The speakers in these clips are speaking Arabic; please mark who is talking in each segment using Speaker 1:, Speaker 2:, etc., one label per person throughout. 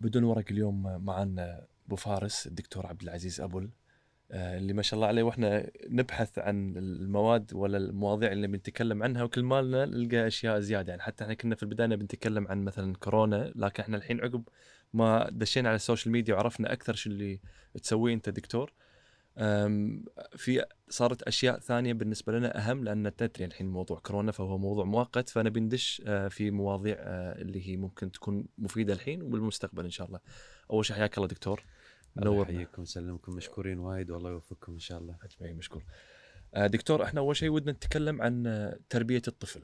Speaker 1: بدون ورق اليوم معنا أبو فارس الدكتور عبد العزيز أبل آه، اللي ما شاء الله عليه وإحنا نبحث عن المواد ولا المواضيع اللي بنتكلم عنها وكل مالنا نلقى أشياء زيادة. يعني حتى إحنا كنا في البداية بنتكلم عن مثلا كورونا لكن إحنا الحين عقب ما دشينا على ال social media وعرفنا أكثر شو اللي تسويه أنت دكتور. في صارت أشياء ثانية بالنسبة لنا أهم لأن تدري الحين موضوع كورونا فهو موضوع مؤقت فنبي ندش آه، في مواضيع آه، اللي هي ممكن تكون مفيدة الحين وبالمستقبل إن شاء الله. أول شيء حياك الله دكتور.
Speaker 2: الله. يحييكم ويسلمكم مشكورين وايد والله يوفقكم إن شاء الله
Speaker 1: أجمعين مشكور. آه، دكتور إحنا أول شيء ودنا نتكلم عن تربية الطفل.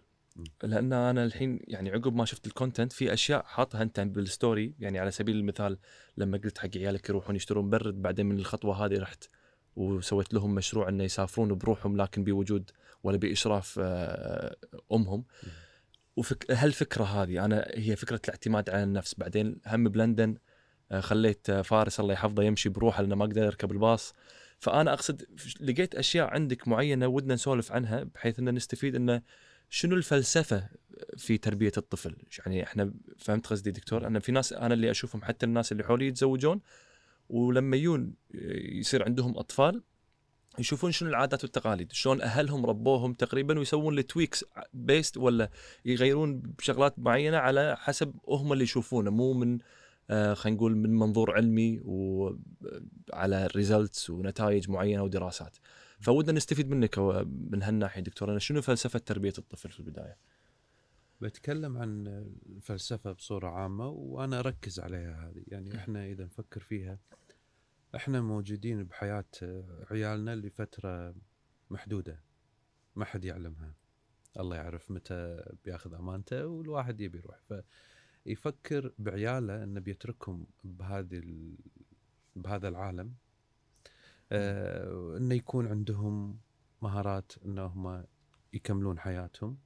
Speaker 1: لأن أنا الحين يعني عقب ما شفت ال content في أشياء حاطها أنت بال story يعني على سبيل المثال لما قلت حق عيالك يروحون يشترون bread بعدين من الخطوة هذه رحت وسويت لهم مشروع إنه يسافرون بروحهم لكن بوجود ولا بإشراف آه، أمهم. وفكة هالفكرة هذه أنا هي فكرة الاعتماد على النفس. بعدين هم بلندن آه، خليت آه، فارس الله يحفظه يمشي بروحه لأنه ما قدر يركب الباص. فأنا أقصد لقيت أشياء عندك معينة ودنا نسولف عنها بحيث ان نستفيد إنه شنو الفلسفة في تربية الطفل؟ يعني إحنا فهمت قصدي دكتور؟ أنا في ناس أنا اللي أشوفهم حتى الناس اللي حولي يتزوجون ولما يجون يصير عندهم أطفال يشوفون شنو العادات والتقاليد شلون أهلهم ربوهم تقريبا ويسوون ال tweaks based ولا يغيرون بشغلات معينة على حسب هم اللي يشوفونه مو من آه خلينا نقول من منظور علمي وعلى results ونتائج معينة ودراسات. فودنا نستفيد منك من هالناحية دكتور أنا شنو فلسفة تربية الطفل في البداية؟
Speaker 2: بتكلم عن الفلسفة بصورة عامة وأنا أركز عليها هذه. يعني إحنا إذا نفكر فيها إحنا موجودين بحياة عيالنا لفترة محدودة. ما حد يعلمها. الله يعرف متى بياخذ أمانته والواحد يبي يروح. فيفكر بعياله إنه بيتركهم بهذه ال... بهذا العالم. آه إنه يكون عندهم مهارات انهم يكملون حياتهم.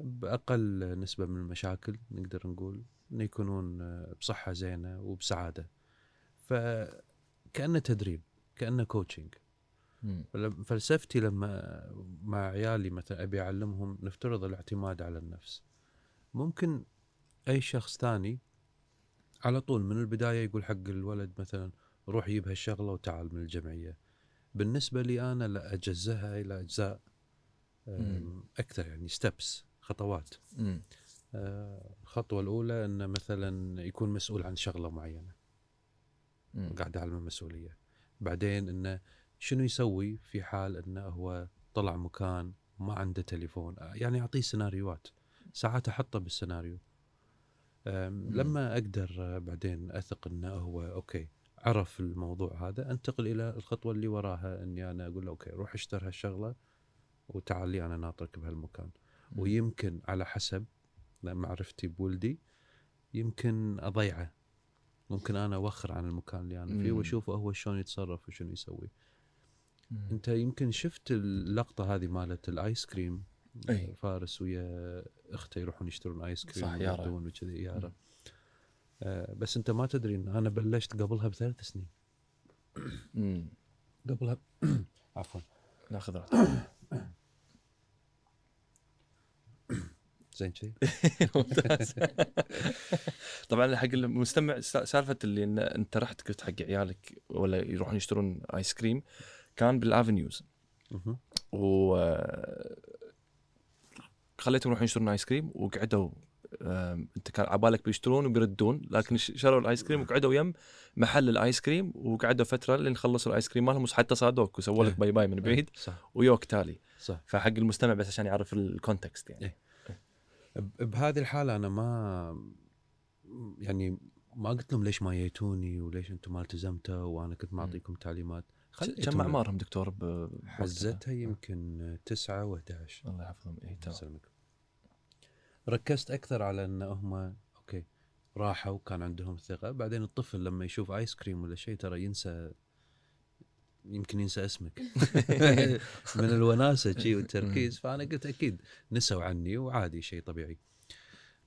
Speaker 2: بأقل نسبة من المشاكل نقدر نقول إنه يكونون بصحة زينة وبسعادة. فكأنه تدريب كأنه كوتشنج فلسفتي لما مع عيالي مثلا أبي أعلمهم نفترض الاعتماد على النفس. ممكن أي شخص ثاني على طول من البداية يقول حق الولد مثلا روح جيب هالشغلة وتعال من الجمعية. بالنسبة لي أنا لا اجزها إلى
Speaker 1: أجزاء.
Speaker 2: أكثر يعني ستبس خطوات. آه، الخطوة الأولى انه مثلا يكون مسؤول عن شغلة
Speaker 1: معينة.
Speaker 2: قاعد اعلم المسؤولية. بعدين انه شنو يسوي في حال انه هو طلع مكان ما عنده تليفون. يعني اعطيه سيناريوهات. ساعات أحطه بالسيناريو. لما أقدر آه، بعدين أثق انه هو okay عرف الموضوع هذا أنتقل إلى الخطوة اللي وراها إني أنا أقول له okay روح اشتر هالشغلة وتعال لي أنا ناطرك بهالمكان. ويمكن على حسب معرفتي بولدي يمكن أضيعه ممكن أنا أوخر عن المكان اللي أنا فيه. وأشوفه هو شلون يتصرف وشنو يسوي
Speaker 1: مم.
Speaker 2: أنت يمكن شفت اللقطة هذه مالت الآيس كريم
Speaker 1: أي.
Speaker 2: فارس ويا اخته يروحون يشترون آيس كريم
Speaker 1: صح، يارا.
Speaker 2: وكذي يارا. آه بس أنت ما تدري إن أنا بلشت قبلها بثلاث سنين. قبلها عفوا
Speaker 1: ناخذ راحتك
Speaker 2: زين شيء
Speaker 1: ممتاز. طبعا حق المستمع سالفة اللي إن أنت رحت قلت حق عيالك ولا يروحون يشترون آيس كريم كان
Speaker 2: بالآفنيوز.
Speaker 1: و خليتهم يروحون يشترون آيس كريم وقعدوا أنت كان عبالك بيشترون وبيردون لكن شروا الآيس كريم وقعدوا يم محل الآيس كريم وقعدوا فترة لين خلصوا الآيس كريم مالهم حتى صادوك وسووا لك
Speaker 2: إيه.
Speaker 1: bye bye من بعيد
Speaker 2: صح.
Speaker 1: ويوك تالي.
Speaker 2: صح.
Speaker 1: فحق المستمع بس عشان يعرف ال context يعني.
Speaker 2: إيه. بهذه الحالة أنا ما يعني ما قلت لهم ليش ما جيتوني وليش أنتم ما التزمتوا وأنا كنت معطيكم تعليمات.
Speaker 1: كم أعمارهم دكتور؟
Speaker 2: حزتها يمكن تسعة و11
Speaker 1: الله يحفظهم. اي تمام.
Speaker 2: ركزت أكثر على إن هم okay راحوا كان عندهم ثقة. بعدين الطفل لما يشوف ايس كريم ولا شيء ترى ينسى يمكن ينسى اسمك. من الوناسة شي والتركيز. فأنا قلت أكيد نسوا عني وعادي شيء طبيعي.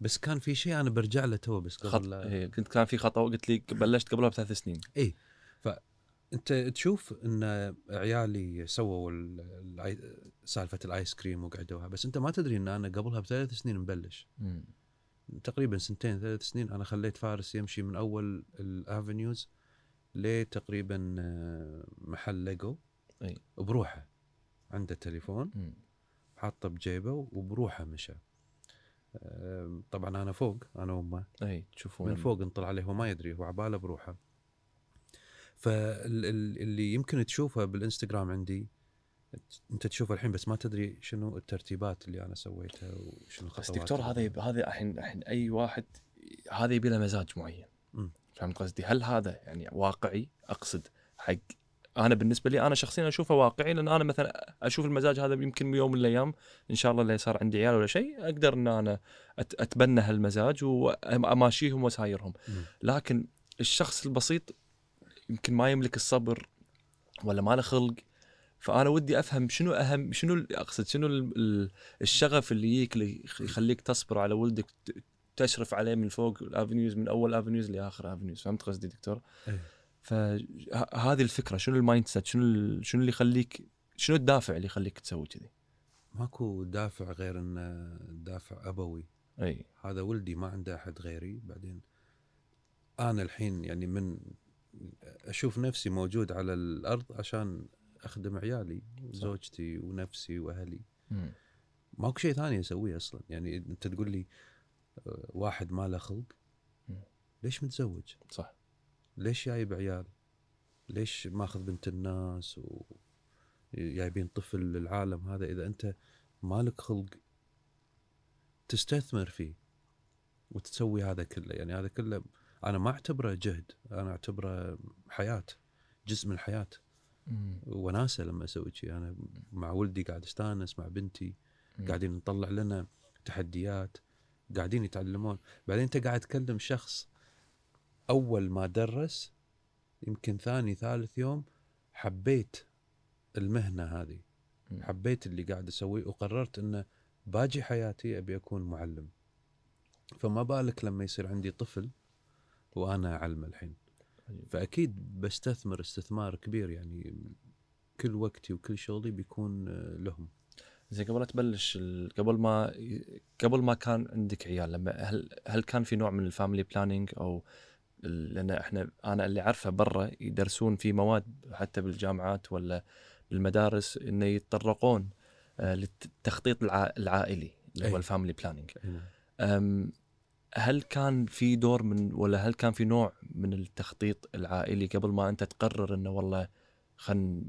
Speaker 2: بس كان في شيء أنا برجع له تو بس
Speaker 1: خط...
Speaker 2: قبل لا-
Speaker 1: إيه، كنت كان في خطأ قلت لي بلشت قبلها بثلاث سنين.
Speaker 2: اي فانت تشوف إن عيالي سووا ال- سالفة الآيس كريم وقعدوها بس أنت ما تدري إن أنا قبلها بثلاث سنين مبلش. تقريبا سنتين ثلاث سنين أنا خليت فارس يمشي من أول الافنيوز لتقريبا آه، محل ليجو
Speaker 1: أي.
Speaker 2: بروحه عنده تليفون. حاطه بجيبه وبروحه مشى طبعا أنا فوق أنا وأمه
Speaker 1: أي تشوفون
Speaker 2: من فوق نطلع عليه هو ما يدري هو عباله بروحه فاللي يمكن تشوفه بالإنستغرام عندي انت تشوفه الحين بس ما تدري شنو الترتيبات اللي أنا سويتها وشنو
Speaker 1: بس
Speaker 2: الخطوات
Speaker 1: دكتور هذا. هذا الحين الحين أي واحد هذا يبي له مزاج معين. فهمت قصدي؟ هل هذا يعني واقعي؟ أقصد حق أنا بالنسبة لي أنا شخصيا أشوفه واقعي لأن أنا مثلا أشوف المزاج هذا يمكن يوم من الأيام إن شاء الله اللي صار عندي عيال ولا شيء أقدر إن أنا أتبنى هالمزاج واماشيهم وسايرهم. لكن الشخص البسيط يمكن ما يملك الصبر ولا ما له خلق فأنا ودي أفهم شنو أهم شنو أقصد شنو ال- ال- الشغف اللي يجيك اللي يخ- يخليك تصبر على ولدك تشرف عليه من فوق الأفنيوز من أول أفنيوز لآخر أفنيوز فهمت قصدي دكتور؟
Speaker 2: إيه.
Speaker 1: فهذه الفكرة شنو ال mindset شنو شنو اللي يخليك شنو الدافع اللي يخليك تسوي كذي؟
Speaker 2: ماكو دافع غير انه دافع أبوي
Speaker 1: أي
Speaker 2: هذا ولدي ما عنده أحد غيري بعدين أنا الحين يعني من أشوف نفسي موجود على الأرض عشان أخدم عيالي زوجتي ونفسي
Speaker 1: وأهلي.
Speaker 2: ماكو شيء ثاني أسويه أصلا يعني أنت تقول لي آه، واحد ما له خلق. ليش متزوج؟
Speaker 1: صح
Speaker 2: ليش جايب عيال؟ ليش ماخذ بنت الناس و جايبين طفل للعالم هذا إذا أنت مالك خلق تستثمر فيه وتسوي هذا كله يعني هذا كله أنا ما أعتبره جهد أنا أعتبره حياة جزء من
Speaker 1: الحياة.
Speaker 2: وناسة لما أسوي شيء أنا مع ولدي قاعد أستأنس مع بنتي. قاعدين نطلع لنا تحديات قاعدين يتعلمون. بعدين انت قاعد تكلم شخص أول ما درس يمكن ثاني ثالث يوم حبيت المهنة هذه. حبيت اللي قاعد أسويه وقررت إنه باجي حياتي أبي أكون معلم. فما بالك لما يصير عندي طفل وأنا أعلمه الحين. فأكيد بستثمر استثمار كبير يعني كل وقتي وكل شغلي بيكون آه، لهم.
Speaker 1: زين قبل لا تبلش ال- قبل ما قبل ما كان عندك عيال لما هل هل كان في نوع من ال family planning أو لأن إحنا أنا اللي عارفه برا يدرسون في مواد حتى بالجامعات ولا بالمدارس إنه يتطرقون آه، للتخطيط الع- العائلي اللي هو
Speaker 2: أي.
Speaker 1: ال family planning
Speaker 2: هنا.
Speaker 1: أم، هل كان في دور من ولا هل كان في نوع من التخطيط العائلي قبل ما أنت تقرر إنه والله خلينا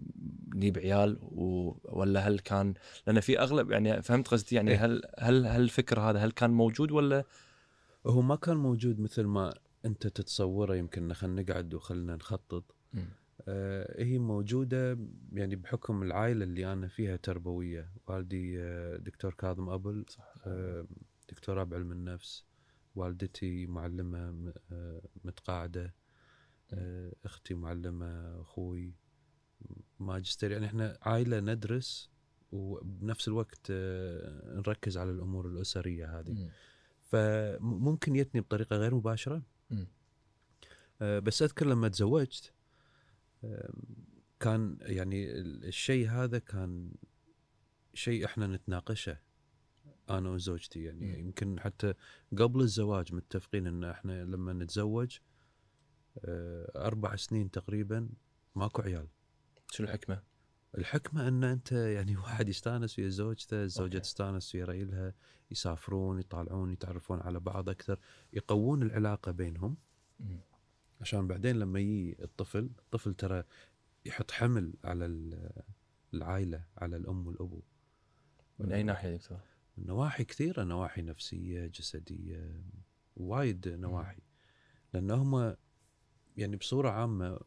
Speaker 1: نجيب عيال و... ولا هل كان لأن في أغلب يعني فهمت قصدي يعني
Speaker 2: إيه.
Speaker 1: هل هل هل الفكر هذا هل كان موجود ولا؟
Speaker 2: هو ما كان موجود مثل ما أنت تتصوره يمكن خلينا نقعد وخلنا نخطط. آه هي موجودة يعني بحكم العائلة اللي أنا فيها تربوية. والدي آه دكتور كاظم أبل
Speaker 1: صح.
Speaker 2: آه دكتوراه بعلم النفس. والدتي معلمة آه متقاعدة. آه أختي معلمة أخوي. ماجستير يعني إحنا عائله ندرس وبنفس الوقت آه نركز على الأمور الأسرية هذه
Speaker 1: مم.
Speaker 2: فممكن يتني بطريقة غير
Speaker 1: مباشرة.
Speaker 2: آه، بس أذكر لما تزوجت كان يعني ال- الشيء هذا كان شيء إحنا نتناقشه أنا وزوجتي يعني
Speaker 1: مم.
Speaker 2: يمكن حتى قبل الزواج متفقين إن إحنا لما نتزوج آه، أربع سنين تقريبا ماكو عيال
Speaker 1: شنو الحكمة؟
Speaker 2: الحكمة أن أنت يعني واحد يستانس ويا زوجته، الزوجة
Speaker 1: أوكي.
Speaker 2: تستانس ويا ريلها، يسافرون، يطالعون، يتعرفون على بعض أكثر، يقوون العلاقة بينهم
Speaker 1: مم.
Speaker 2: عشان بعدين لما يجي الطفل، الطفل ترى يحط حمل على ال- العائلة، على الأم والأبو.
Speaker 1: من أي ناحية دكتور؟
Speaker 2: من نواحي كثيرة، نواحي نفسية، جسدية، وايد نواحي. لأن هم يعني بصورة عامة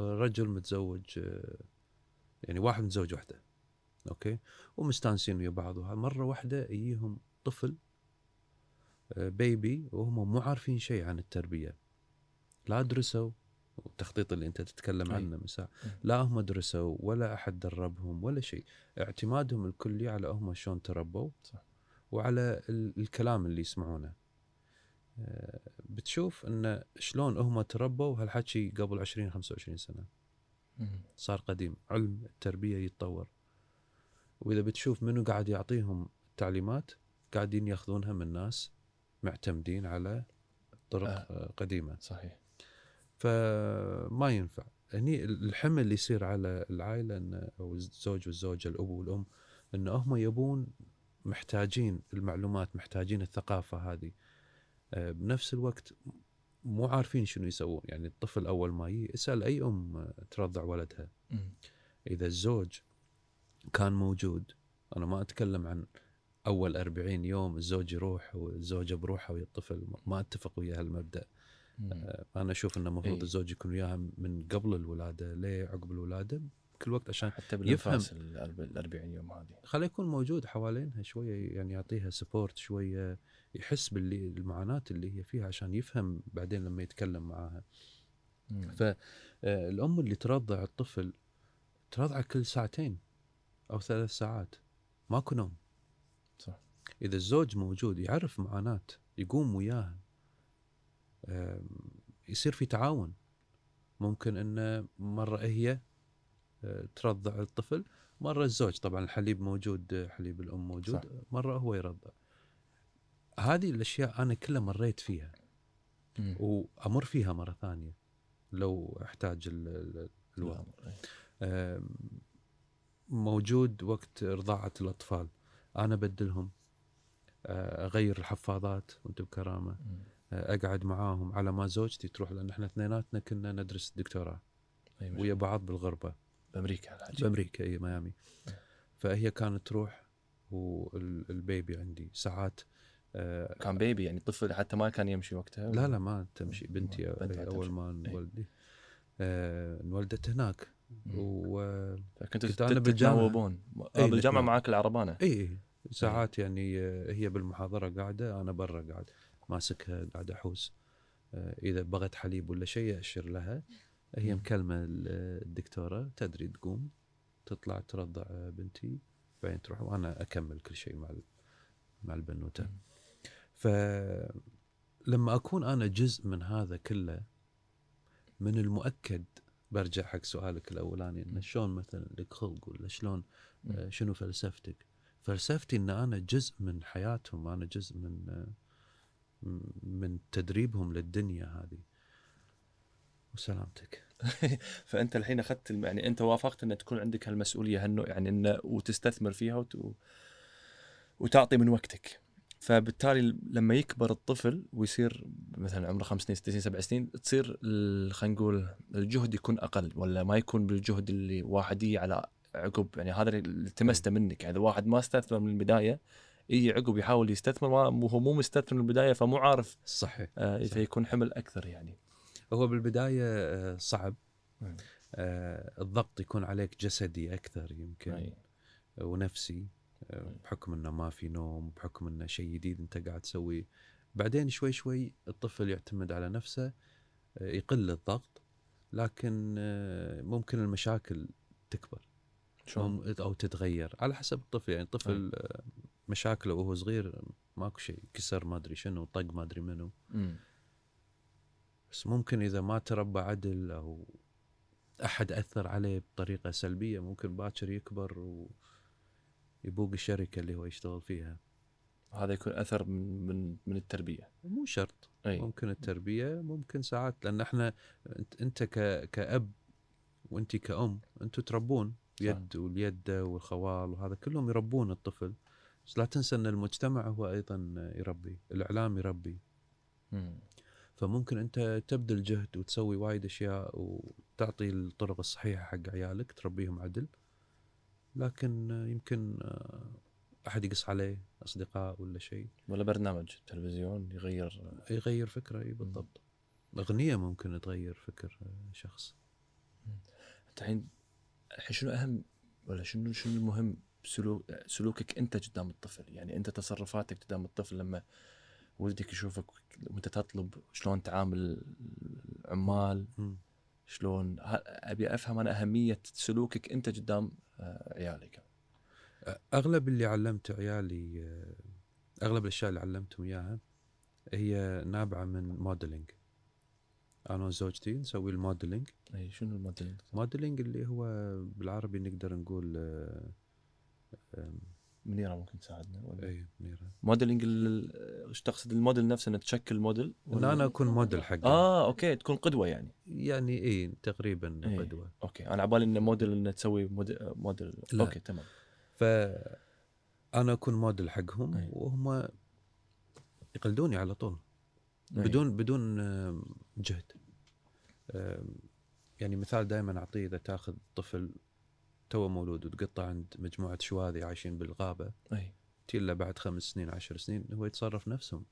Speaker 2: رجل متزوج آه، يعني واحد متزوج وحده أوكي ومستانسين ويا بعض مرة واحدة يجيهم طفل آه، بيبي وهم مو عارفين شيء عن التربية لا درسوا التخطيط اللي أنت تتكلم. عنه مساء. لا هم درسوا ولا أحد دربهم ولا شيء اعتمادهم الكلي على هم شلون تربوا
Speaker 1: صح.
Speaker 2: وعلى ال- الكلام اللي يسمعونه آه، بتشوف إن شلون هم تربوا هالحكي قبل 20 25
Speaker 1: سنة.
Speaker 2: صار قديم علم التربية يتطور. وإذا بتشوف منو قاعد يعطيهم التعليمات قاعدين يأخذونها من ناس معتمدين على طرق
Speaker 1: آه.
Speaker 2: قديمة.
Speaker 1: صحيح.
Speaker 2: فما ينفع. هني الحمل اللي يصير على العائلة إن أو الزوج والزوجة الأب والأم إن هم يبون محتاجين المعلومات محتاجين الثقافة هذه. بنفس الوقت مو عارفين شنو يسوون. يعني الطفل أول ما يجي اسال أي أم آه، ترضع ولدها. إذا الزوج كان موجود أنا ما أتكلم عن أول 40 يوم الزوج يروح والزوجة بروحها ويا الطفل ما أتفق ويا
Speaker 1: هالمبدأ.
Speaker 2: آه، أنا أشوف إنه المفروض
Speaker 1: إي.
Speaker 2: الزوج يكون وياها من قبل الولادة. ليه عقب الولادة؟ كل وقت عشان
Speaker 1: حتى بالأنفاس ال 40 يوم هذه.
Speaker 2: خليه يكون موجود حوالينها شوية يعني يعطيها سبورت شوية. يحس باللي المعاناة اللي هي فيها عشان يفهم بعدين لما يتكلم معاها. فالام اللي ترضع الطفل ترضعه كل ساعتين أو ثلاث ساعات ماكو نوم
Speaker 1: صح.
Speaker 2: إذا الزوج موجود يعرف معاناة يقوم وياها يصير في تعاون ممكن إن مرة هي آه، ترضع الطفل مرة الزوج طبعا الحليب موجود آه، حليب الأم موجود
Speaker 1: صح.
Speaker 2: مرة هو يرضع هذه الأشياء أنا كلها مريت فيها. وأمر فيها مرة ثانية لو أحتاج ال- ال- الوقت. موجود وقت رضاعة الأطفال. أنا أبدلهم آه، أغير الحفاضات وأنت بكرامة.
Speaker 1: مم.
Speaker 2: آه، أقعد معاهم على ما زوجتي تروح لأن إحنا اثنيناتنا كنا ندرس دكتوراه.
Speaker 1: أي
Speaker 2: ويا بعض بالغربة.
Speaker 1: بأمريكا الحاجة
Speaker 2: بأمريكا أي ميامي. فهي كانت تروح والبيبي عندي ساعات
Speaker 1: كان بيبي يعني طفل حتى ما كان يمشي وقتها
Speaker 2: لا لا ما تمشي بنتي
Speaker 1: تمشي.
Speaker 2: ما
Speaker 1: إي.
Speaker 2: انولدت آه، هناك. و كنت.
Speaker 1: تتناوبون
Speaker 2: إي،
Speaker 1: آه بالجامعة
Speaker 2: نتناوب.
Speaker 1: معاك العربانة
Speaker 2: اي اي ساعات يعني آه، هي بالمحاضرة قاعدة أنا برا قاعد ماسكها قاعد أحوس آه، إذا بغت حليب ولا شيء أشر لها هي. مكلمة ال- الدكتورة تدري تقوم تطلع ترضع آه، بنتي بعدين تروح وأنا أكمل كل شيء مع مع
Speaker 1: البنوتة.
Speaker 2: فلما أكون أنا جزء من هذا كله من المؤكد برجع حق سؤالك الأولاني انه. شلون مثلا لك خلق ولا شلون. آه، شنو فلسفتك فلسفتي إن أنا جزء من حياتهم أنا جزء من آه، من تدريبهم للدنيا هذه وسلامتك
Speaker 1: فأنت الحين أخذت الم- يعني أنت وافقت إن تكون عندك هالمسؤولية هالنوع يعني انه وتستثمر فيها وت... وتعطي من وقتك فبالتالي لما يكبر الطفل ويصير مثلا عمره خمس سنين ست سنين سبع سنين تصير خلينا نقول الجهد يكون أقل ولا ما يكون بالجهد اللي واحد يجي على عقب يعني هذا اللي التمسته منك يعني إذا واحد ما استثمر من البداية يجي عقب يحاول يستثمر ما هو مو مستثمر من البداية فمو عارف
Speaker 2: صحيح
Speaker 1: آه. فيكون حمل أكثر يعني
Speaker 2: هو بالبداية آه، صعب
Speaker 1: مم.
Speaker 2: آه، الضغط يكون عليك جسدي أكثر يمكن
Speaker 1: أي.
Speaker 2: ونفسي آه، بحكم إنه ما في نوم بحكم إنه شيء جديد أنت قاعد تسويه. بعدين شوي شوي الطفل يعتمد على نفسه آه، يقل الضغط لكن آه، ممكن المشاكل تكبر.
Speaker 1: شلون؟
Speaker 2: أو تتغير على حسب الطفل. يعني الطفل آه، مشاكله وهو صغير ماكو شيء كسر ما أدري شنو طق ما أدري منو. بس ممكن إذا ما تربى عدل أو أحد أثر عليه بطريقة سلبية ممكن باكر يكبر ويبوق الشركة اللي هو يشتغل فيها.
Speaker 1: هذا يكون أثر من من من التربية.
Speaker 2: مو شرط.
Speaker 1: أي.
Speaker 2: ممكن التربية ممكن ساعات لأن إحنا أنت, كأب وأنت كأم أنتم تربون يد واليد والخوال وهذا كلهم يربون الطفل. بس لا تنسى إن المجتمع هو أيضا يربي الإعلام يربي.
Speaker 1: مم.
Speaker 2: فممكن أنت تبذل جهد وتسوي وايد أشياء وتعطي الطرق الصحيحة حق عيالك تربيهم عدل. لكن يمكن أحد يقص عليه أصدقاء ولا شيء.
Speaker 1: ولا برنامج تلفزيون يغير.
Speaker 2: يغير فكرة إي بالضبط. أغنية ممكن تغير فكر شخص.
Speaker 1: أنت الحين الحين شنو أهم ولا شنو شنو المهم سلوك سلوكك أنت قدام الطفل؟ يعني أنت تصرفاتك قدام الطفل لما ولدك يشوفك وأنت تطلب شلون تعامل العمال. شلون؟ أبي أفهم أنا أهمية سلوكك أنت قدام آه، عيالك؟
Speaker 2: أغلب اللي علمت عيالي أغلب الأشياء اللي علمتهم إياها هي نابعة من موديلينج أنا وزوجتي نسوي ال
Speaker 1: modeling. أي شنو ال
Speaker 2: model modeling اللي هو بالعربي نقدر نقول آه،
Speaker 1: منيرة ممكن تساعدنا ولا؟
Speaker 2: اي منيرة.
Speaker 1: modeling ال- إيش تقصد؟ الموديل نفسه إنك تشكل موديل؟
Speaker 2: ان
Speaker 1: ولا-
Speaker 2: أنا أكون موديل حقه.
Speaker 1: آه okay تكون قدوة يعني.
Speaker 2: يعني اي تقريبا
Speaker 1: إيه.
Speaker 2: قدوة.
Speaker 1: okay. أنا على بالي انه موديل إنه تسوي model, model.
Speaker 2: لا.
Speaker 1: okay تمام.
Speaker 2: فانا أكون موديل حقهم
Speaker 1: أي.
Speaker 2: وهم يقلدوني على طول.
Speaker 1: أي.
Speaker 2: بدون بدون جهد. يعني مثال دائما أعطيه إذا تأخذ طفل تو مولود وتقطع عند مجموعة شواذي عايشين بالغابة.
Speaker 1: أي.
Speaker 2: تجي له بعد خمس سنين عشر سنين هو يتصرف نفسهم.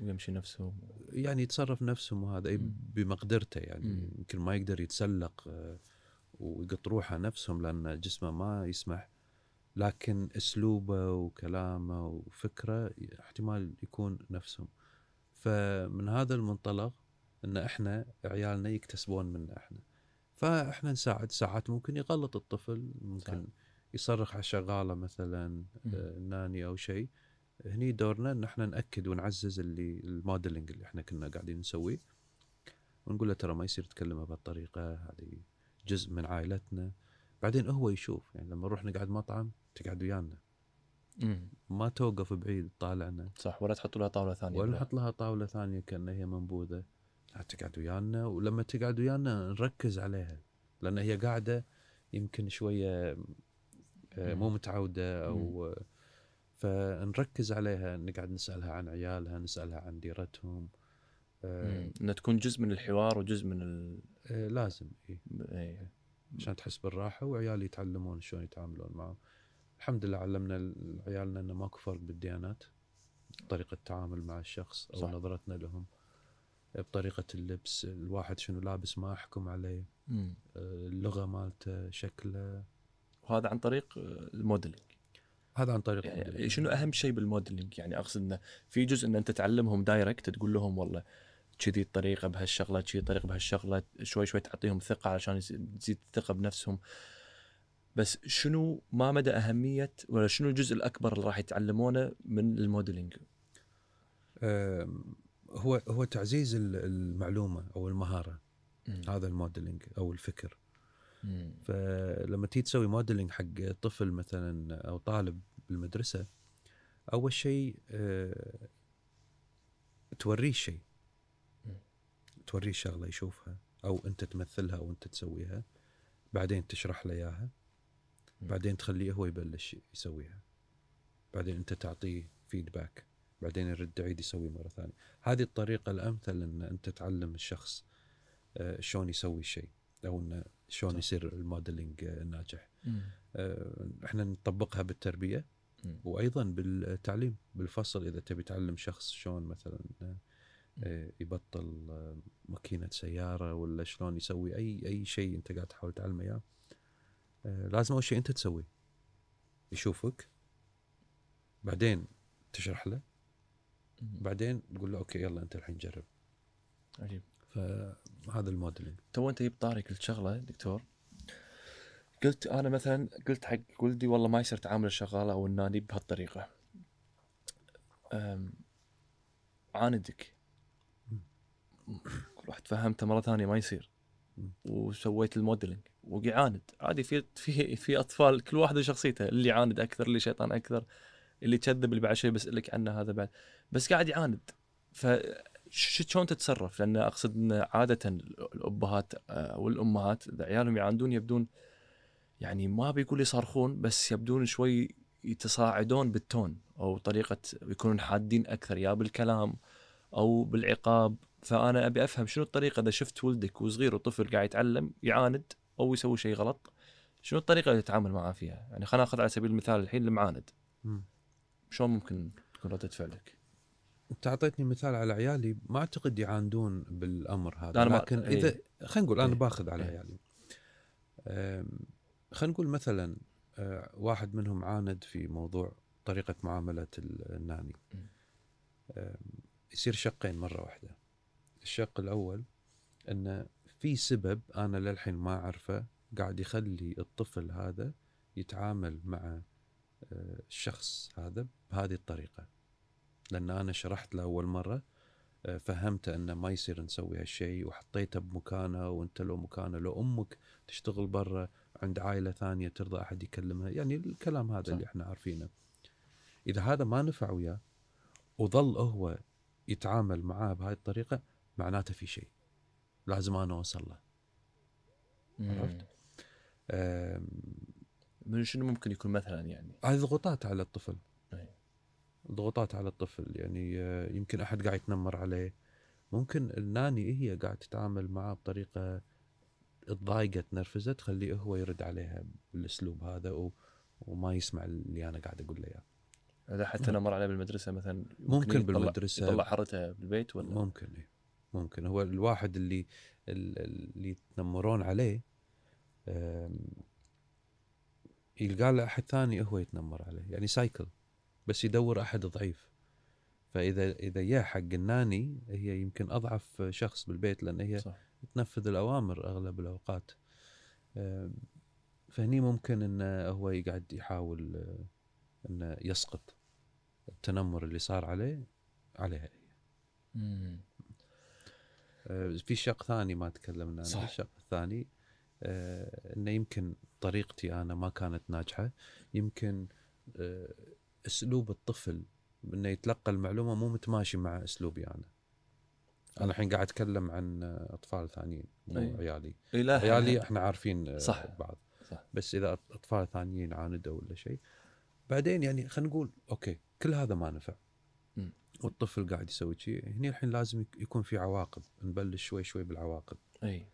Speaker 1: يمشي نفسه
Speaker 2: يعني يتصرف نفسهم وهذا أي. بمقدرته. يعني. يمكن ما يقدر يتسلق آه، ويقط روحه نفسهم لأن جسمه ما يسمح. لكن أسلوبه وكلامه وفكره احتمال يكون نفسهم. فمن هذا المنطلق إن إحنا عيالنا يكتسبون منا إحنا. فاحنا نساعد ساعات ممكن يغلط الطفل ممكن
Speaker 1: صح.
Speaker 2: يصرخ على الشغاله مثلا. آه، ناني أو شيء. هني دورنا إن إحنا نأكد ونعزز اللي الموديلنج اللي إحنا كنا قاعدين نسويه. ونقول له ترى ما يصير تكلمه بهالطريقة هذه جزء من عائلتنا. بعدين هو يشوف يعني لما نروح نقعد مطعم تقعد ويانا. ما توقف بعيد تطالعنا
Speaker 1: صح ولا تحط لها طاولة ثانية
Speaker 2: ولا نحط لها طاولة ثانية كأنها هي منبوذة. تقعد ويانا ولما تقعد ويانا نركز عليها لأن هي قاعدة يمكن شوية آه، مو. متعودة أو فنركز عليها نقعد نسألها عن عيالها نسألها عن ديرتهم آه،.
Speaker 1: إنها تكون جزء من الحوار وجزء من ال...
Speaker 2: آه، لازم إيه.
Speaker 1: إيه.
Speaker 2: عشان تحس بالراحة وعيالي يتعلمون شلون يتعاملون معه الحمد لله علمنا عيالنا إنه ماكو فرق بالديانات طريقة التعامل مع الشخص أو.
Speaker 1: صح.
Speaker 2: نظرتنا لهم بطريقة اللبس الواحد شنو لابس ما احكم عليه
Speaker 1: مم.
Speaker 2: آه، اللغة مالته شكله.
Speaker 1: وهذا عن طريق آه، ال modeling
Speaker 2: هذا عن طريق
Speaker 1: يعني شنو أهم شيء بال modeling يعني أقصد إنه في جزء إن أنت تعلمهم direct تقول لهم والله كذي الطريقة بهالشغلة كذي الطريقة بهالشغلة شوي شوي تعطيهم ثقة علشان تزيد الثقة بنفسهم. بس شنو ما مدى أهمية ولا شنو الجزء الأكبر اللي راح يتعلمونه من ال modeling
Speaker 2: آم، هو هو تعزيز ال- المعلومة أو المهارة
Speaker 1: مم.
Speaker 2: هذا ال modeling أو الفكر
Speaker 1: مم.
Speaker 2: فلما تيجي تسوي modeling حق طفل مثلا أو طالب بالمدرسة أول شيء آه، توريه شيء. توريه شغلة يشوفها أو أنت تمثلها أو انت تسويها بعدين تشرح له
Speaker 1: إياها.
Speaker 2: بعدين تخليه هو يبلش يسويها بعدين أنت تعطيه فيدباك بعدين يرد يعيد يسوي مرة ثانية هذه الطريقة الأمثل إن أنت تعلم الشخص آه، شلون يسوي شيء أو انه شلون. يصير الموديلنج آه، ناجح
Speaker 1: مم.
Speaker 2: آه، إحنا نطبقها
Speaker 1: بالتربية.
Speaker 2: وأيضا بالتعليم بالفصل إذا تبي تعلم شخص شلون مثلا آه، آه، يبطل آه، ماكينة سيارة ولا شلون يسوي أي أي شيء أنت قاعد تحاول تعلمه إياه آه، لازم أول شيء أنت تسويه يشوفك بعدين تشرح له. بعدين تقول له okay يلا أنت الحين جرب.
Speaker 1: عجيب.
Speaker 2: فهذا ال modeling
Speaker 1: تو أنت جبت طاري قلت شغله دكتور. قلت أنا مثلا قلت حق ولدي والله ما يصير تعامل الشغالة أو النادي بهالطريقة. عاندك. واحد فهمته مرة ثانية ما يصير. وسويت الموديلنج وقعاند عادي في في في أطفال كل واحد وشخصيته اللي يعاند أكثر اللي شيطان أكثر اللي يكذب اللي بعد شوي بسالك عنه هذا بعد. بس قاعد يعاند ف شلون تتصرف؟ لأن أقصد إن عادة الأبهات آه، والأمهات إذا عيالهم يعاندون يبدون يعني ما بيقول يصرخون بس يبدون شوي يتصاعدون بالتون أو طريقة يكونون حادين أكثر يا بالكلام أو بالعقاب فأنا أبي أفهم شنو الطريقة إذا شفت ولدك وصغير وطفل قاعد يتعلم يعاند أو يسوي شيء غلط شنو الطريقة اللي تتعامل معاه فيها؟ يعني خلينا ناخذ على سبيل المثال الحين المعاند شلون ممكن تكون ردة فعلك؟
Speaker 2: انت اعطيتني مثال على عيالي ما اعتقد يعاندون بالأمر هذا
Speaker 1: أنا ما-
Speaker 2: لكن
Speaker 1: إيه.
Speaker 2: اذا خلينا نقول أنا
Speaker 1: إيه.
Speaker 2: باخذ على
Speaker 1: إيه.
Speaker 2: عيالي خلينا نقول مثلا واحد منهم عاند في موضوع طريقة معاملة ال- الناني يصير شقين مرة واحدة الشق الأول إنه في سبب أنا للحين ما أعرفه قاعد يخلي الطفل هذا يتعامل مع الشخص هذا بهذه الطريقة لأن أنا شرحت له اول مرة آه، فهمته انه ما يصير نسوي هالشيء وحطيته بمكانه وأنت لو مكانه لو أمك تشتغل برا عند عائلة ثانية ترضى أحد يكلمها يعني الكلام هذا
Speaker 1: صح.
Speaker 2: اللي إحنا عارفينه إذا هذا ما نفع وياه وظل هو يتعامل معاه بهاي الطريقة معناته في شيء لازم أنا أوصل له عرفت؟
Speaker 1: من شنو ممكن يكون مثلا يعني
Speaker 2: هذه ضغوطات على الطفل. ضغوطات على الطفل يعني يمكن أحد قاعد يتنمر عليه. ممكن الناني هي قاعد تتعامل معاه بطريقة تضايقه تنرفزه تخليه هو يرد عليها بالأسلوب هذا و... وما يسمع اللي أنا قاعد أقول له إياه.
Speaker 1: اذا حتى نمر عليه بالمدرسة مثلا
Speaker 2: ممكن
Speaker 1: يطلع-
Speaker 2: بالمدرسة.
Speaker 1: يطلع حرته بالبيت ولا؟
Speaker 2: ممكن إيه. ممكن. هو الواحد اللي ال- اللي يتنمرون عليه يلقى له أحد ثاني هو يتنمر عليه. يعني سايكل. بس يدور أحد ضعيف. فإذا إذا يا حق الناني هي يمكن أضعف شخص بالبيت لأن هي
Speaker 1: صح.
Speaker 2: تنفذ الأوامر أغلب الأوقات. فهني ممكن انه هو يقعد يحاول آه، انه يسقط التنمر اللي صار عليه عليها هي. آه، في شق ثاني ما تكلمنا عنه. الشق الثاني آه، إنه يمكن طريقتي أنا ما كانت ناجحة. يمكن أسلوب الطفل إنه يتلقى المعلومة مو متماشي مع أسلوبي أنا. أنا الحين قاعد أتكلم عن أطفال ثانيين مو
Speaker 1: أي.
Speaker 2: عيالي.
Speaker 1: لا
Speaker 2: عيالي إحنا عارفين آه،
Speaker 1: صح.
Speaker 2: بعض.
Speaker 1: صح.
Speaker 2: بس إذا أطفال ثانيين عاندوا ولا شيء بعدين يعني خلينا نقول okay كل هذا ما نفع. والطفل قاعد يسوي شيء هني الحين لازم يك- يكون في عواقب. نبلش شوي شوي بالعواقب.
Speaker 1: إي.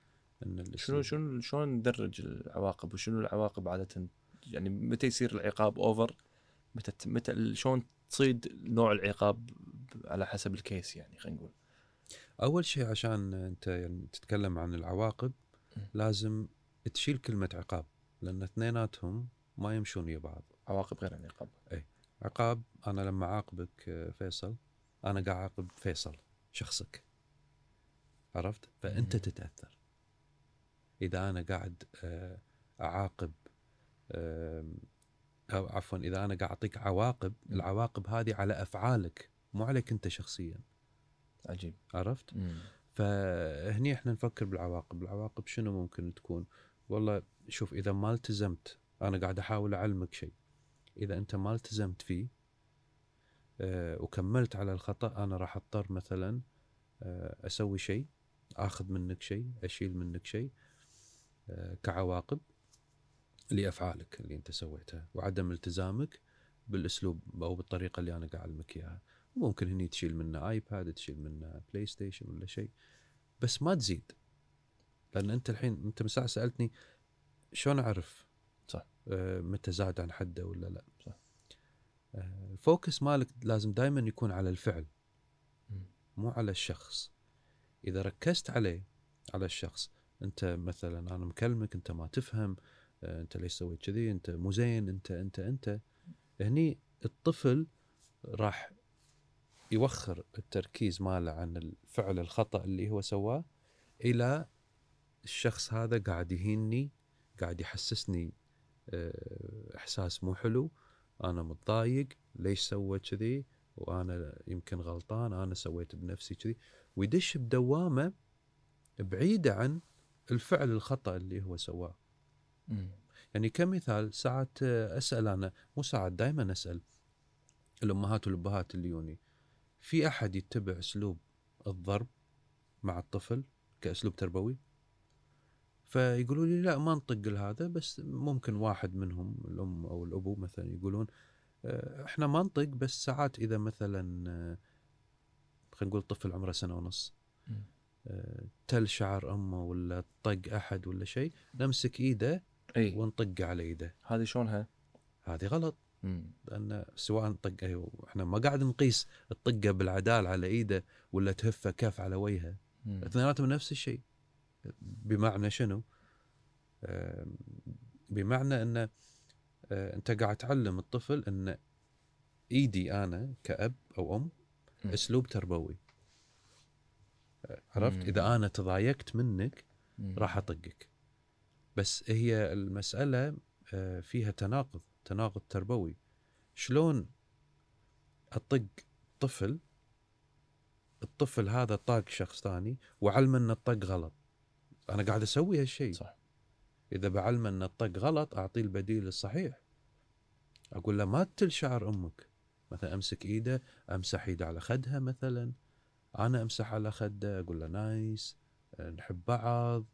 Speaker 2: إن
Speaker 1: شنو شنو شلون ندرج العواقب؟ وشنو العواقب عادة؟ يعني متى يصير العقاب اوفر متى متى شلون تصيد نوع العقاب على حسب ال case يعني خلينا نقول.
Speaker 2: أول شيء عشان أنت يعني تتكلم عن العواقب. لازم تشيل كلمة عقاب لأن اثنيناتهم ما يمشون ويا بعض.
Speaker 1: عواقب غير عن عقاب.
Speaker 2: عقاب أنا لما أعاقبك آه، فيصل أنا قاعد أعاقب فيصل شخصك. عرفت؟
Speaker 1: فأنت.
Speaker 2: تتأثر. إذا أنا قاعد آه، أعاقب أو عفوا إذا أنا قاعد اعطيك عواقب. العواقب هذه على أفعالك مو عليك أنت شخصيا.
Speaker 1: عجيب.
Speaker 2: عرفت؟
Speaker 1: مم.
Speaker 2: فهني إحنا نفكر بالعواقب. العواقب شنو ممكن تكون؟ والله شوف إذا ما التزمت أنا قاعد أحاول أعلمك شيء. إذا أنت ما التزمت فيه آه، وكملت على الخطأ أنا راح أضطر مثلا آه، أسوي شيء آخذ منك شيء أشيل منك شيء آه، كعواقب. لأفعالك اللي أنت سويتها وعدم التزامك بالأسلوب أو بالطريقة اللي أنا قاعد اعلمك إياها ممكن هني تشيل منه iPad تشيل منه PlayStation ولا شيء بس ما تزيد لأن أنت الحين أنت من ساعة سألتني شلون أعرف
Speaker 1: صح.
Speaker 2: آه، متى زاد عن حده ولا لا
Speaker 1: صح.
Speaker 2: آه، ال focus مالك لازم دائما يكون على الفعل. مو على الشخص إذا ركزت عليه على الشخص أنت مثلا أنا مكلمك أنت ما تفهم انت ليش سويت كذي؟ انت مو زين انت انت انت. هني الطفل راح يوخر التركيز ماله عن الفعل الخطأ اللي هو سواه إلى الشخص هذا قاعد يهيني قاعد يحسسني آه، إحساس مو حلو. أنا متضايق ليش سوى كذي؟ وأنا يمكن غلطان أنا سويت بنفسي كذي. ويدش بدوامة بعيدة عن الفعل الخطأ اللي هو سواه. يعني كمثال ساعات آه، أسأل أنا مو ساعات دائما أسأل. الأمهات والأبهات اللي يوني. في أحد يتبع أسلوب الضرب مع الطفل كأسلوب تربوي؟ فيقولوا لي لا ما نطق هذا بس ممكن واحد منهم الأم أو الأبو مثلا يقولون آه، إحنا ما نطق بس ساعات إذا مثلا آه، خلينا نقول طفل عمره سنة ونص تل شعر أمه ولا طق أحد ولا شيء نمسك إيده
Speaker 1: إي
Speaker 2: ونطق على ايده
Speaker 1: هذه شلونها؟
Speaker 2: هذه غلط
Speaker 1: مم.
Speaker 2: لأن سواء طق أيوه، إحنا ما قاعد نقيس الطقة بالعدال على إيده ولا تهفه كف على وجهه. اثنيناتهم نفس الشيء بمعنى شنو؟ بمعنى إن آه، أنت قاعد تعلم الطفل إن إيدي أنا كأب أو أم
Speaker 1: مم.
Speaker 2: أسلوب تربوي آه، عرفت؟
Speaker 1: مم.
Speaker 2: إذا أنا تضايقت منك. راح أطقك بس هي المسألة آه، فيها تناقض تناقض تربوي. شلون أطق طفل؟ الطفل هذا طاق شخص ثاني وعلمه ان الطق غلط. أنا قاعد أسوي هالشيء.
Speaker 1: صح.
Speaker 2: إذا بعلمه إن الطق غلط أعطيه البديل الصحيح. أقول له ما تل شعر أمك. مثلا أمسك إيده أمسح إيده على خدها مثلا. أنا أمسح على خده أقول له نايس. نحب بعض.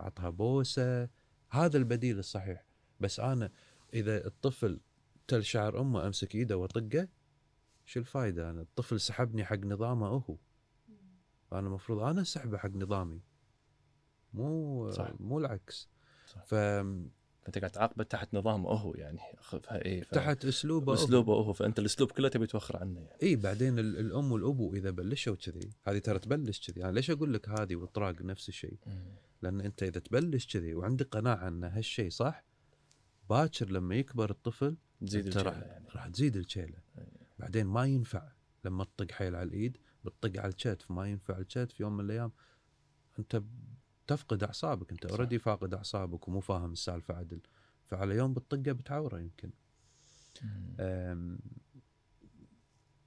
Speaker 2: اعطها بوسة. هذا البديل الصحيح. بس أنا إذا الطفل تل شعر أمه أمسك إيده وأطقه شو الفائده أنا؟ الطفل سحبني حق نظامه هو. أنا المفروض أنا اسحبه حق نظامي. مو
Speaker 1: صح.
Speaker 2: مو العكس.
Speaker 1: صح.
Speaker 2: ف
Speaker 1: فانت قاعد تعاقبه تحت نظامه هو يعني إيه ف-
Speaker 2: تحت أسلوبه.
Speaker 1: أسلوبه هو فأنت الأسلوب كله تبي توخر عنه يعني.
Speaker 2: اي بعدين ال- الأم والأبو إذا بلشوا كذي هذه ترى تبلش كذي. أنا ليش أقول لك هذه والطراق نفس الشيء؟ لأن أنت إذا تبلش كذي وعندك قناعة أن هالشيء صح باكر لما يكبر الطفل
Speaker 1: تزيد أنت
Speaker 2: راح,
Speaker 1: يعني.
Speaker 2: راح تزيد الشيله بعدين ما ينفع لما تطق حيل على الإيد بتطق على الكتف ما ينفع الكتف يوم من الأيام. أنت تفقد أعصابك
Speaker 1: أنت.
Speaker 2: اوريدي فاقد أعصابك ومو فاهم السالفة عدل فعلى يوم بتطقه بتعوره يمكن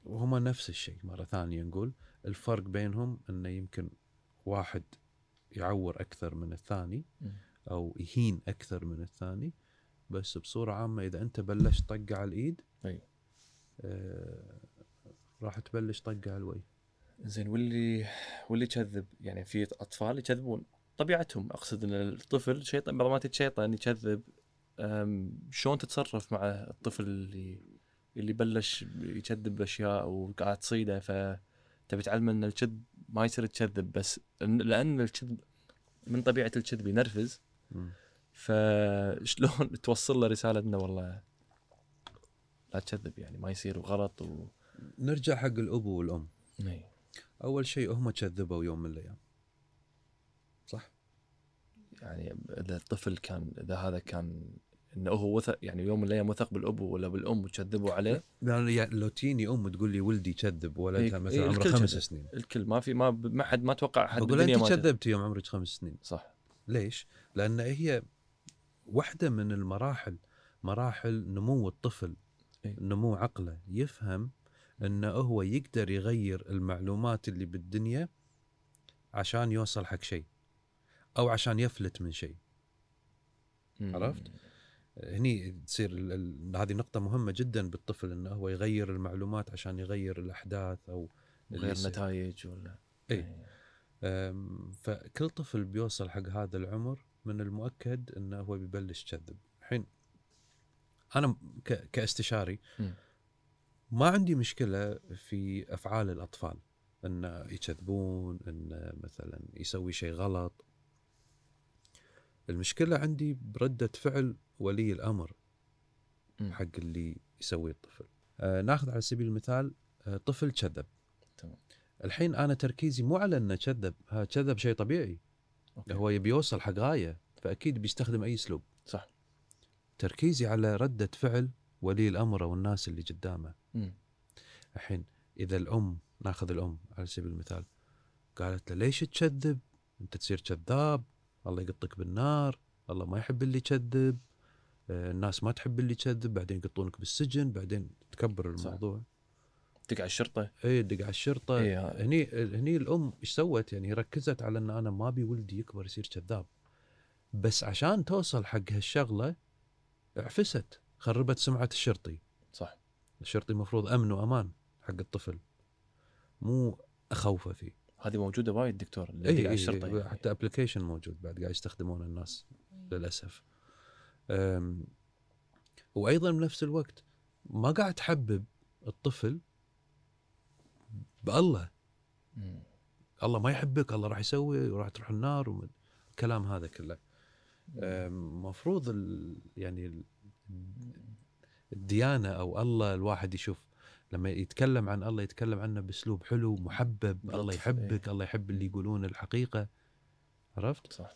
Speaker 2: وهما نفس الشيء مرة ثانية نقول الفرق بينهم إنه يمكن واحد يعور أكثر من الثاني. أو يهين أكثر من الثاني بس بصورة عامة إذا أنت بلشت طقة على الإيد
Speaker 1: أي.
Speaker 2: آه راح تبلش طقة على الوجه
Speaker 1: زين واللي واللي يكذب يعني في أطفال يكذبون طبيعتهم. أقصد إن الطفل شيطان بعض المرات شيطان يكذب. شلون تتصرف مع الطفل اللي اللي بلش يكذب بأشياء وقاعد تصيده؟ فتبي تعلمه إن الكذب ما يصير تكذب بس لأن الكذب من طبيعة الكذب ينرفز. فشلون توصل له رسالة إنه والله لا تكذب يعني ما يصير وغلط و
Speaker 2: نرجع حق الابو والأم.
Speaker 1: إي.
Speaker 2: أول شيء هم كذبوا يوم من الأيام. صح
Speaker 1: يعني إذا الطفل كان إذا هذا كان إنه هو وثق يعني يوم من الأيام وثق بالابو ولا بالأم وكذبوا عليه
Speaker 2: يعني لو تجيني أم تقول لي ولدي كذب ولدها
Speaker 1: إيه،
Speaker 2: مثلا
Speaker 1: إيه،
Speaker 2: عمره خمس. سنين
Speaker 1: الكل ما في ما ما حد ما توقع حد
Speaker 2: بقول
Speaker 1: أنت.
Speaker 2: كذبتي يوم عمرك خمس سنين
Speaker 1: صح
Speaker 2: ليش؟ لأن هي واحدة من المراحل مراحل نمو الطفل
Speaker 1: إيه.
Speaker 2: نمو عقله يفهم انه هو يقدر يغير المعلومات اللي بالدنيا عشان يوصل حق شيء أو عشان يفلت من شيء. عرفت؟ هني تصير هذه نقطة مهمة جدا بالطفل إنه هو يغير المعلومات عشان يغير الأحداث أو اللي
Speaker 1: غير
Speaker 2: يصير.
Speaker 1: نتائج ولا
Speaker 2: إيه. أم، فكل طفل بيوصل حق هذا العمر من المؤكد إنه هو بيبلش يكذب الحين أنا ك- كاستشاري. ما عندي مشكلة في أفعال الأطفال إنه يكذبون إنه مثلا يسوي شيء غلط المشكلة عندي بردة فعل ولي
Speaker 1: الأمر.
Speaker 2: حق اللي يسويه الطفل آه ناخذ على سبيل المثال آه طفل كذب
Speaker 1: تمام.
Speaker 2: الحين أنا تركيزي مو على إنه كذب ها كذب شيء طبيعي
Speaker 1: أوكي.
Speaker 2: هو يبي يوصل حق غاية فأكيد بيستخدم أي أسلوب
Speaker 1: صح
Speaker 2: تركيزي على ردة فعل ولي الأمر أو الناس اللي قدامه. الحين إذا الأم ناخذ الأم على سبيل المثال قالت له ليش تكذب أنت تصير كذاب الله يقطك بالنار الله ما يحب اللي يكذب آه، الناس ما تحب اللي يكذب بعدين يقطونك بالسجن بعدين تكبر
Speaker 1: صح.
Speaker 2: الموضوع.
Speaker 1: دق على الشرطة.
Speaker 2: اي دق على الشرطة.
Speaker 1: إيه، ها-
Speaker 2: هني هني الأم إيش سوت؟ يعني ركزت على إن أنا ما أبي ولدي يكبر يصير كذاب. بس عشان توصل حق هالشغلة عفست خربت سمعة الشرطي.
Speaker 1: صح.
Speaker 2: الشرطي المفروض أمن وأمان حق الطفل مو أخوفه فيه.
Speaker 1: هذه موجودة وايد دكتور اللي
Speaker 2: اي
Speaker 1: يدق على
Speaker 2: اي
Speaker 1: الشرطة
Speaker 2: إي
Speaker 1: يعني.
Speaker 2: حتى application موجود بعد قاعد يستخدمونه الناس للأسف. أم، وأيضا بنفس الوقت ما قاعد تحبب الطفل بالله.
Speaker 1: مم.
Speaker 2: الله ما يحبك الله راح يسوي وراح تروح النار ومن- الكلام هذا كله. المفروض ال- يعني ال- الديانة أو الله الواحد يشوف لما يتكلم عن الله يتكلم عنه بأسلوب حلو محبب الله يحبك الله يحب اللي يقولون الحقيقة. عرفت؟
Speaker 1: صح.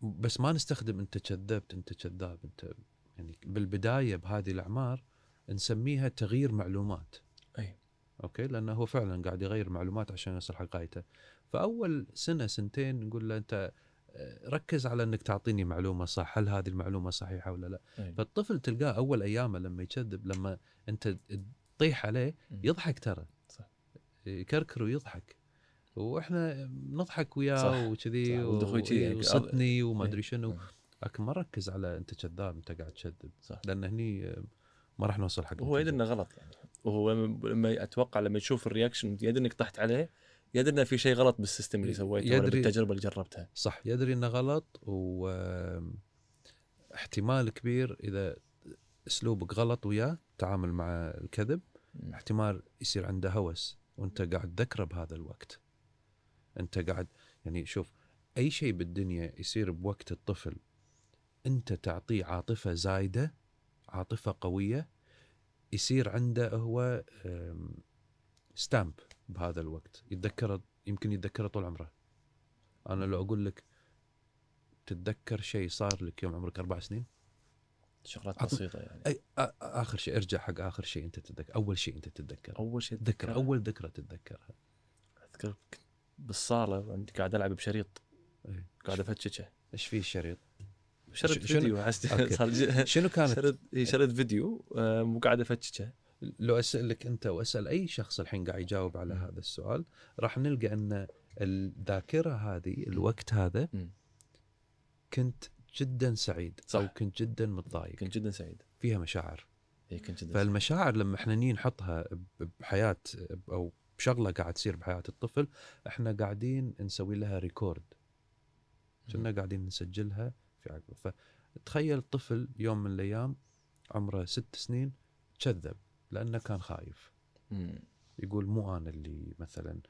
Speaker 2: بس ما نستخدم انت كذبت انت كذاب انت يعني بالبداية بهذه الأعمار نسميها تغيير معلومات.
Speaker 1: أي.
Speaker 2: أوكي؟ لأنه هو فعلا قاعد يغير معلومات عشان يوصل حق غايته فأول سنة سنتين نقول له أنت ركز على إنك تعطيني معلومة صح هل هذه المعلومة صحيحة ولا لا
Speaker 1: أي.
Speaker 2: فالطفل تلقاه أول أيامه لما يكذب لما أنت تطيح عليه. يضحك ترى
Speaker 1: صح.
Speaker 2: يكركر ويضحك وإحنا نضحك وياه وكذي
Speaker 1: شي يعني.
Speaker 2: وصدني وما
Speaker 1: إيه.
Speaker 2: أدري شنو
Speaker 1: إيه.
Speaker 2: لكن ما ركز على أنت كذاب أنت قاعد تكذب. لأن هني آه، ما راح نوصل حق
Speaker 1: وهو يدري. إنه غلط يعني وهو لما أتوقع لما يشوف ال reaction يدري إنك طحت عليه يدري في شيء غلط بال system اللي سويته ولا
Speaker 2: يدري-
Speaker 1: بالتجربة اللي جربتها.
Speaker 2: صح يدري إنه غلط و آم، احتمال كبير إذا أسلوبك غلط وياه تعامل مع الكذب. احتمال يصير عنده هوس. وأنت قاعد تذكره بهذا الوقت. أنت قاعد يعني شوف أي شيء بالدنيا يصير بوقت الطفل أنت تعطيه عاطفة زايدة عاطفة قوية يصير عنده هو ستامب بهذا الوقت. يتذكره يمكن يتذكره طول عمره. أنا لو أقول لك تتذكر شيء صار لك يوم عمرك أربع سنين؟
Speaker 1: شغلات بسيطة يعني.
Speaker 2: آ- آخر شيء ارجع حق آخر شيء أنت تتذكر. أول شيء أنت تتذكر
Speaker 1: أول شيء
Speaker 2: تذكر أول ذكرى تتذكرها.
Speaker 1: اذكر بالصالة وعندي قاعد ألعب بشريط.
Speaker 2: إيه.
Speaker 1: قاعد افتششه
Speaker 2: إيش في الشريط؟ شنو-
Speaker 1: فيديو ج-
Speaker 2: شنو كانت؟
Speaker 1: شريت إيه، فيديو آم، وقاعد افتششه
Speaker 2: لو أسألك أنت وأسأل أي شخص الحين قاعد يجاوب على. هذا السؤال راح نلقى أن الذاكرة هذه الوقت هذا. كنت جدا سعيد
Speaker 1: صح.
Speaker 2: أو كنت جدا متضايق
Speaker 1: كنت جدا سعيد
Speaker 2: فيها مشاعر
Speaker 1: اي كنت جدا سعيد.
Speaker 2: فالمشاعر لما إحنا نيجي نحطها بحياة أو بشغله قاعد تصير بحياة الطفل إحنا قاعدين نسوي لها ريكورد كنا قاعدين نسجلها في عقله فتخيل طفل يوم من الأيام عمره ست سنين كذب لأنه كان خايف.
Speaker 1: مم.
Speaker 2: يقول مو أنا اللي مثلا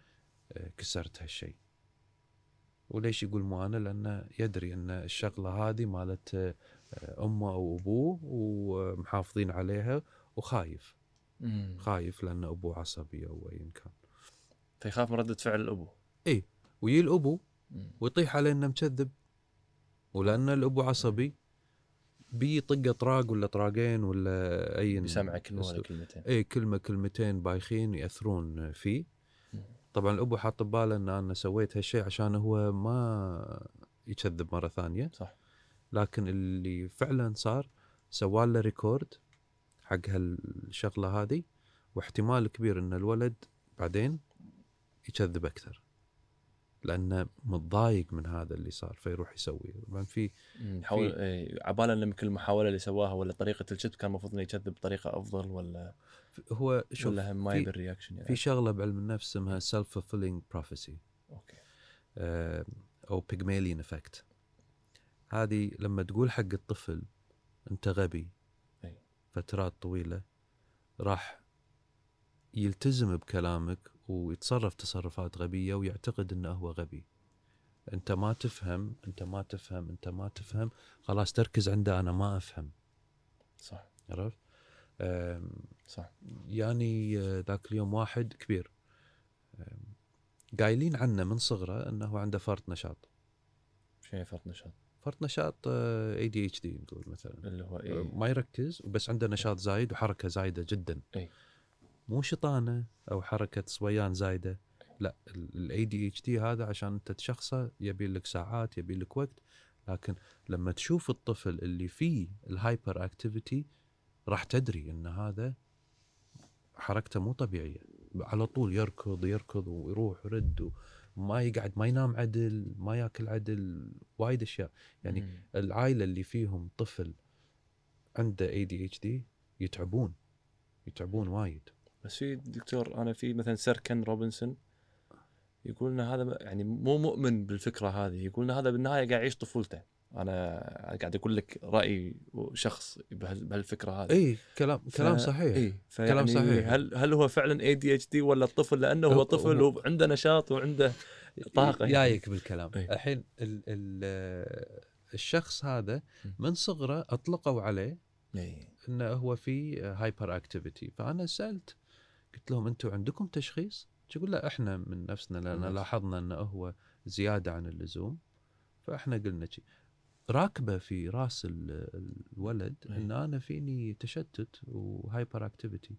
Speaker 2: آه، كسرت هالشيء. وليش يقول مو أنا؟ لأنه يدري أن الشغلة هذه مالت آه، أمه أو أبوه ومحافظين عليها وخايف.
Speaker 1: مم.
Speaker 2: خايف لأن أبوه عصبي أو ايا كان.
Speaker 1: فيخاف من ردة فعل الأبو.
Speaker 2: ويجي
Speaker 1: الأبو.
Speaker 2: ويطيح عليه إنه مكذب. ولأن الأبو عصبي بيطقه طراق ولا طراقين ولا أي
Speaker 1: بيسمعك كلمة ولا. كلمتين.
Speaker 2: اي كلمة كلمتين بايخين يأثرون فيه. طبعا الابو حاط بباله إن أنا سويت هالشيء عشان هو ما يكذب مرة ثانية.
Speaker 1: صح.
Speaker 2: لكن اللي فعلا صار سوى له record حق هالشغلة هذه واحتمال كبير إن الولد بعدين يكذب أكثر. لأنه متضايق من هذا اللي صار فيروح يسوي طبعا في
Speaker 1: مم. يحاول إيه، عباله إن يمكن المحاوله اللي سواها ولا طريقة الكذب كان المفروض إنه يكذب بطريقه أفضل ولا
Speaker 2: هو شوف
Speaker 1: ولا هم ما
Speaker 2: في-
Speaker 1: يبي ال reaction يعني
Speaker 2: في شغلة بعلم النفس اسمها self fulfilling prophecy
Speaker 1: okay
Speaker 2: آه، أو Pygmalion effect هذه لما تقول حق الطفل أنت غبي
Speaker 1: أي.
Speaker 2: فترات طويلة راح يلتزم بكلامك ويتصرف تصرفات غبية ويعتقد إنه هو غبي. أنت ما تفهم أنت ما تفهم أنت ما تفهم خلاص تركز عنده أنا ما أفهم.
Speaker 1: صح.
Speaker 2: عرفت؟
Speaker 1: صح.
Speaker 2: يعني آه، ذاك اليوم واحد كبير قايلين عنه من صغره إنه عنده فرط نشاط.
Speaker 1: شيء فرط نشاط؟
Speaker 2: فرط نشاط ADHD نقول مثلا.
Speaker 1: اللي هو إيه؟
Speaker 2: ما يركز بس عنده نشاط زايد وحركة زايدة جدا.
Speaker 1: إي.
Speaker 2: مو شطانه أو حركة صبيان زايدة. لا ال ADHD هذا عشان أنت تشخصه يبي لك ساعات يبي لك وقت. لكن لما تشوف الطفل اللي فيه ال hyperactivity راح تدري إن هذا حركته مو طبيعية. على طول يركض يركض ويروح يرد وما يقعد ما ينام عدل ما ياكل عدل وايد أشياء. يعني
Speaker 1: مم.
Speaker 2: العائلة اللي فيهم طفل عنده ADHD يتعبون يتعبون وايد.
Speaker 1: بس في دكتور أنا في مثلا Sir Ken Robinson يقول إن هذا يعني مو مؤمن بالفكرة هذه يقول إن هذا بالنهاية قاعد يعيش طفولته. أنا قاعد أقول لك رأي شخص بهال- بهالفكرة هذه.
Speaker 2: اي كلام
Speaker 1: ف-
Speaker 2: كلام صحيح.
Speaker 1: اي
Speaker 2: كلام صحيح.
Speaker 1: هل هل هو فعلا ADHD ولا الطفل لأنه هو طفل وعنده نشاط وعنده طاقة
Speaker 2: جايك بالكلام.
Speaker 1: إي.
Speaker 2: الحين ال ال الشخص هذا من صغره أطلقوا عليه
Speaker 1: إي.
Speaker 2: إنه هو في hyperactivity فأنا سألت قلت لهم أنتم عندكم تشخيص؟ يقول لا إحنا من نفسنا
Speaker 1: لأن نفس-
Speaker 2: لاحظنا أنه هو زيادة عن اللزوم فإحنا قلنا شي راكبة في راس ال- الولد
Speaker 1: أي.
Speaker 2: إن أنا فيني تشتت و hyperactivity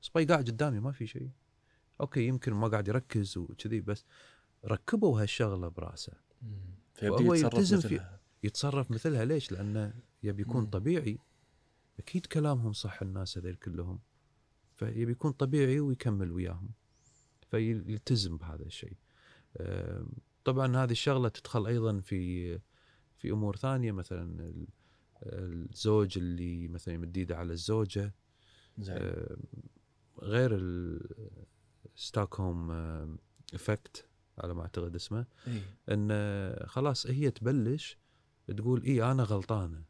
Speaker 2: صبي قاعد قدامي ما في شيء okay يمكن ما قاعد يركز وكذي بس ركبوا هالشغلة براسه
Speaker 1: فيبدي يتصرف
Speaker 2: يلتزم في-
Speaker 1: مثلها.
Speaker 2: يتصرف مثلها ليش؟ لأنه يبي يكون
Speaker 1: مم.
Speaker 2: طبيعي أكيد كلامهم صح الناس هذول كلهم فيبي يكون طبيعي ويكمل وياهم فيلتزم بهذا الشيء. طبعا هذه الشغلة تدخل أيضا في في أمور ثانية مثلا ال- الزوج اللي مثلا يمد ايده على الزوجة.
Speaker 1: زين.
Speaker 2: غير ال Stockholm effect على ما أعتقد اسمه.
Speaker 1: إي.
Speaker 2: إن خلاص هي تبلش تقول إي أنا غلطانة.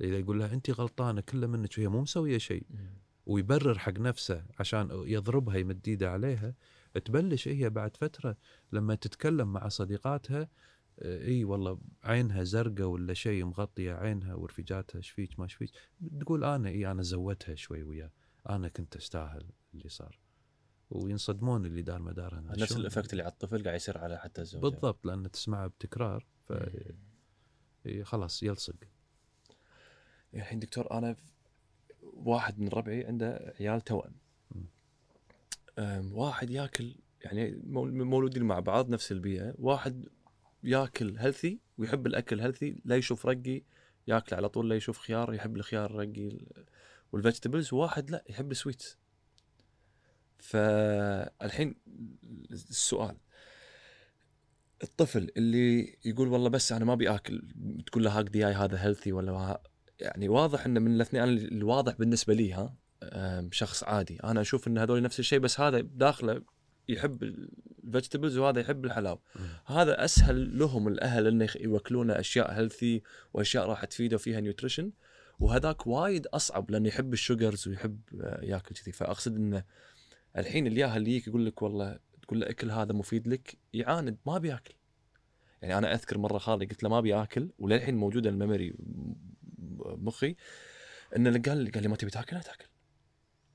Speaker 2: إذا يقول لها انت غلطانة كله منك وهي مو مسوية شيء. ويبرر حق نفسه عشان يضربها يمد ايده عليها تبلش هي بعد فترة لما تتكلم مع صديقاتها آه، إي والله عينها زرقاء ولا شيء مغطية عينها ورفيجاتها إيش فيك ما إيش فيك تقول أنا إي أنا زودتها شوي وياه أنا كنت أستاهل اللي صار. وينصدمون اللي دار مدارها
Speaker 1: نفس ال effect اللي على الطفل قاعد يصير على حتى الزوجة.
Speaker 2: بالضبط لأن تسمعها بتكرار ف
Speaker 1: مم.
Speaker 2: إي خلاص يلصق.
Speaker 1: يعني الحين دكتور أنا واحد من ربعي عنده عيال توأم. واحد ياكل يعني مول- مولودين مع بعض نفس البيئة واحد ياكل healthy ويحب الأكل healthy لا يشوف رقي ياكل على طول لا يشوف خيار يحب الخيار رقي وال vegetables وواحد لا يحب ال sweets فالحين السؤال الطفل اللي يقول والله بس أنا ما أبي آكل تقول له هاك دياي هذا healthy ولا يعني واضح إنه من الاثنين أنا الواضح بالنسبة لي ها شخص عادي. أنا أشوف إن هذول نفس الشيء بس هذا داخله يحب ال vegetables وهذا يحب
Speaker 2: الحلاوة.
Speaker 1: هذا أسهل لهم الأهل إنه يوكلونه أشياء healthy وأشياء راح تفيده فيها nutrition وهذاك وايد أصعب لأنه يحب ال sugars ويحب آه، ياكل كذي. فأقصد إنه الحين الياهل اللي يجيك يقول لك والله تقول له أكل هذا مفيد لك يعاند ما بياكل. يعني أنا أذكر مرة خالي قلت له ما ابي اكل وللحين موجوده الميموري بمخي انه قال لي قال لي ما تبي تاكل؟ لا تاكل.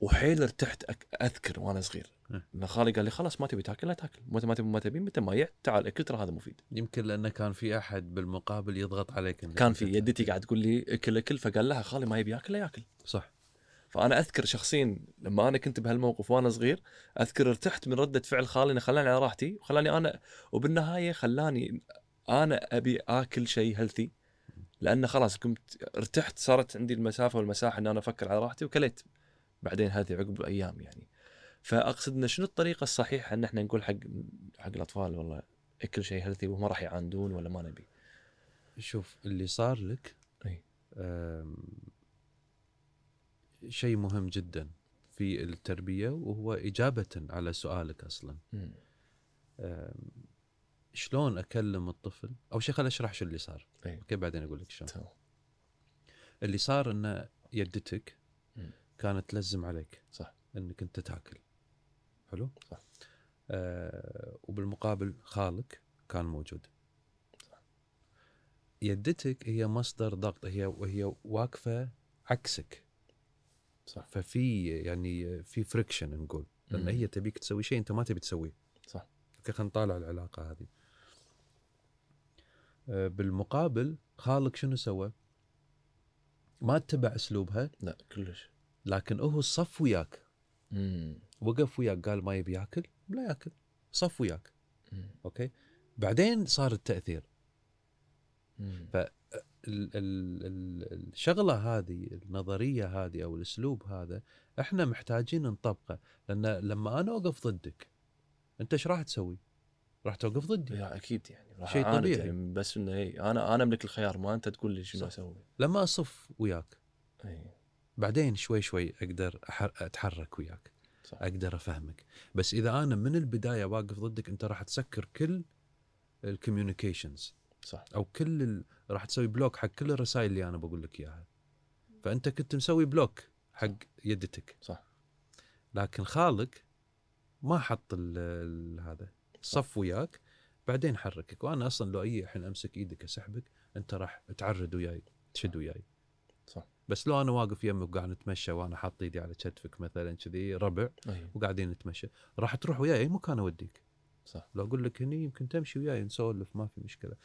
Speaker 1: وحيل ارتحت أذكر وأنا صغير.
Speaker 2: أه.
Speaker 1: إن خالي قال لي خلاص ما تبي تاكل لا تاكل. متى ما تبي ما تبي متى ما يعت تعال أكل ترى هذا مفيد.
Speaker 2: يمكن لأنه كان في أحد بالمقابل يضغط عليك
Speaker 1: كان في. يدتي قاعد تقول لي أكل أكل فقال لها خالي ما يبي ياكل لا ياكل.
Speaker 2: صح.
Speaker 1: فأنا أذكر شخصيا لما أنا كنت بهالموقف وأنا صغير أذكر ارتحت من ردة فعل خالي إنه خلاني على راحتي وخلاني أنا وبالنهاية خلاني أنا أبي آكل شيء healthy لأنه خلاص كنت ارتحت صارت عندي المسافة والمساحة ان أنا أفكر على راحتي وكليت بعدين هذه عقب أيام يعني. فأقصد إن شنو الطريقة الصحيحة إن إحنا نقول حق حق الأطفال والله اكل شيء healthy وما راح يعاندون ولا ما نبي؟
Speaker 2: شوف اللي صار لك. آم، شيء مهم جدا في التربية وهو إجابة على سؤالك أصلا. شلون أكلم الطفل؟ أول شيء خل أشرح شو اللي صار.
Speaker 1: أي.
Speaker 2: أوكي بعدين أقول لك شلون
Speaker 1: تمام.
Speaker 2: اللي صار إن يدتك. كانت تلزم عليك
Speaker 1: صح.
Speaker 2: إنك أنت تاكل حلو
Speaker 1: صح.
Speaker 2: آه وبالمقابل خالك كان موجود يدتك هي مصدر ضغط هي وهي واقفة عكسك
Speaker 1: صح
Speaker 2: ففي يعني في friction نقول
Speaker 1: لأن.
Speaker 2: هي تبيك تسوي شيء أنت ما تبي تسويه
Speaker 1: صح.
Speaker 2: أوكي خلينا نطالع العلاقة هذه بالمقابل خالك شنو سوى؟ ما اتبع أسلوبها
Speaker 1: لا كلش
Speaker 2: لكن هو صف وياك
Speaker 1: مم.
Speaker 2: وقف وياك قال ما يبي ياكل لا ياكل صف وياك
Speaker 1: مم.
Speaker 2: أوكي بعدين صار التأثير
Speaker 1: مم.
Speaker 2: ال الشغلة هذه النظرية هذه أو الأسلوب هذا إحنا محتاجين نطبقه لأن لما أنا أوقف ضدك أنت إيش راح تسوي؟ راح توقف ضدي
Speaker 1: يا أكيد يعني
Speaker 2: شيء طبيعي.
Speaker 1: يعني بس إنه هي أنا أنا أملك الخيار ما أنت تقول لي شنو
Speaker 2: صح.
Speaker 1: أسوي.
Speaker 2: لما أصف وياك
Speaker 1: اي
Speaker 2: بعدين شوي شوي أقدر أتحرك وياك
Speaker 1: صح.
Speaker 2: أقدر أفهمك. بس إذا أنا من البداية واقف ضدك أنت راح تسكر كل ال communications
Speaker 1: صح.
Speaker 2: أو كل ال... راح تسوي block حق كل الرسائل اللي أنا بقول لك إياها. فأنت كنت مسوي block حق يدتك.
Speaker 1: صح.
Speaker 2: لكن خالك ما حط ال... ال... هذا صف وياك. بعدين حركك وأنا أصلا لو أي الحين أمسك إيدك أسحبك أنت راح تعرد وياي تشد وياي.
Speaker 1: صح.
Speaker 2: بس لو أنا واقف يمك وقاعد نتمشى وأنا حاط إيدي على كتفك مثلا كذي ربع
Speaker 1: اي
Speaker 2: وقاعدين نتمشى راح تروح وياي اي مكان أوديك.
Speaker 1: صح.
Speaker 2: لو أقول لك هني يمكن تمشي وياي نسولف ما في مشكلة.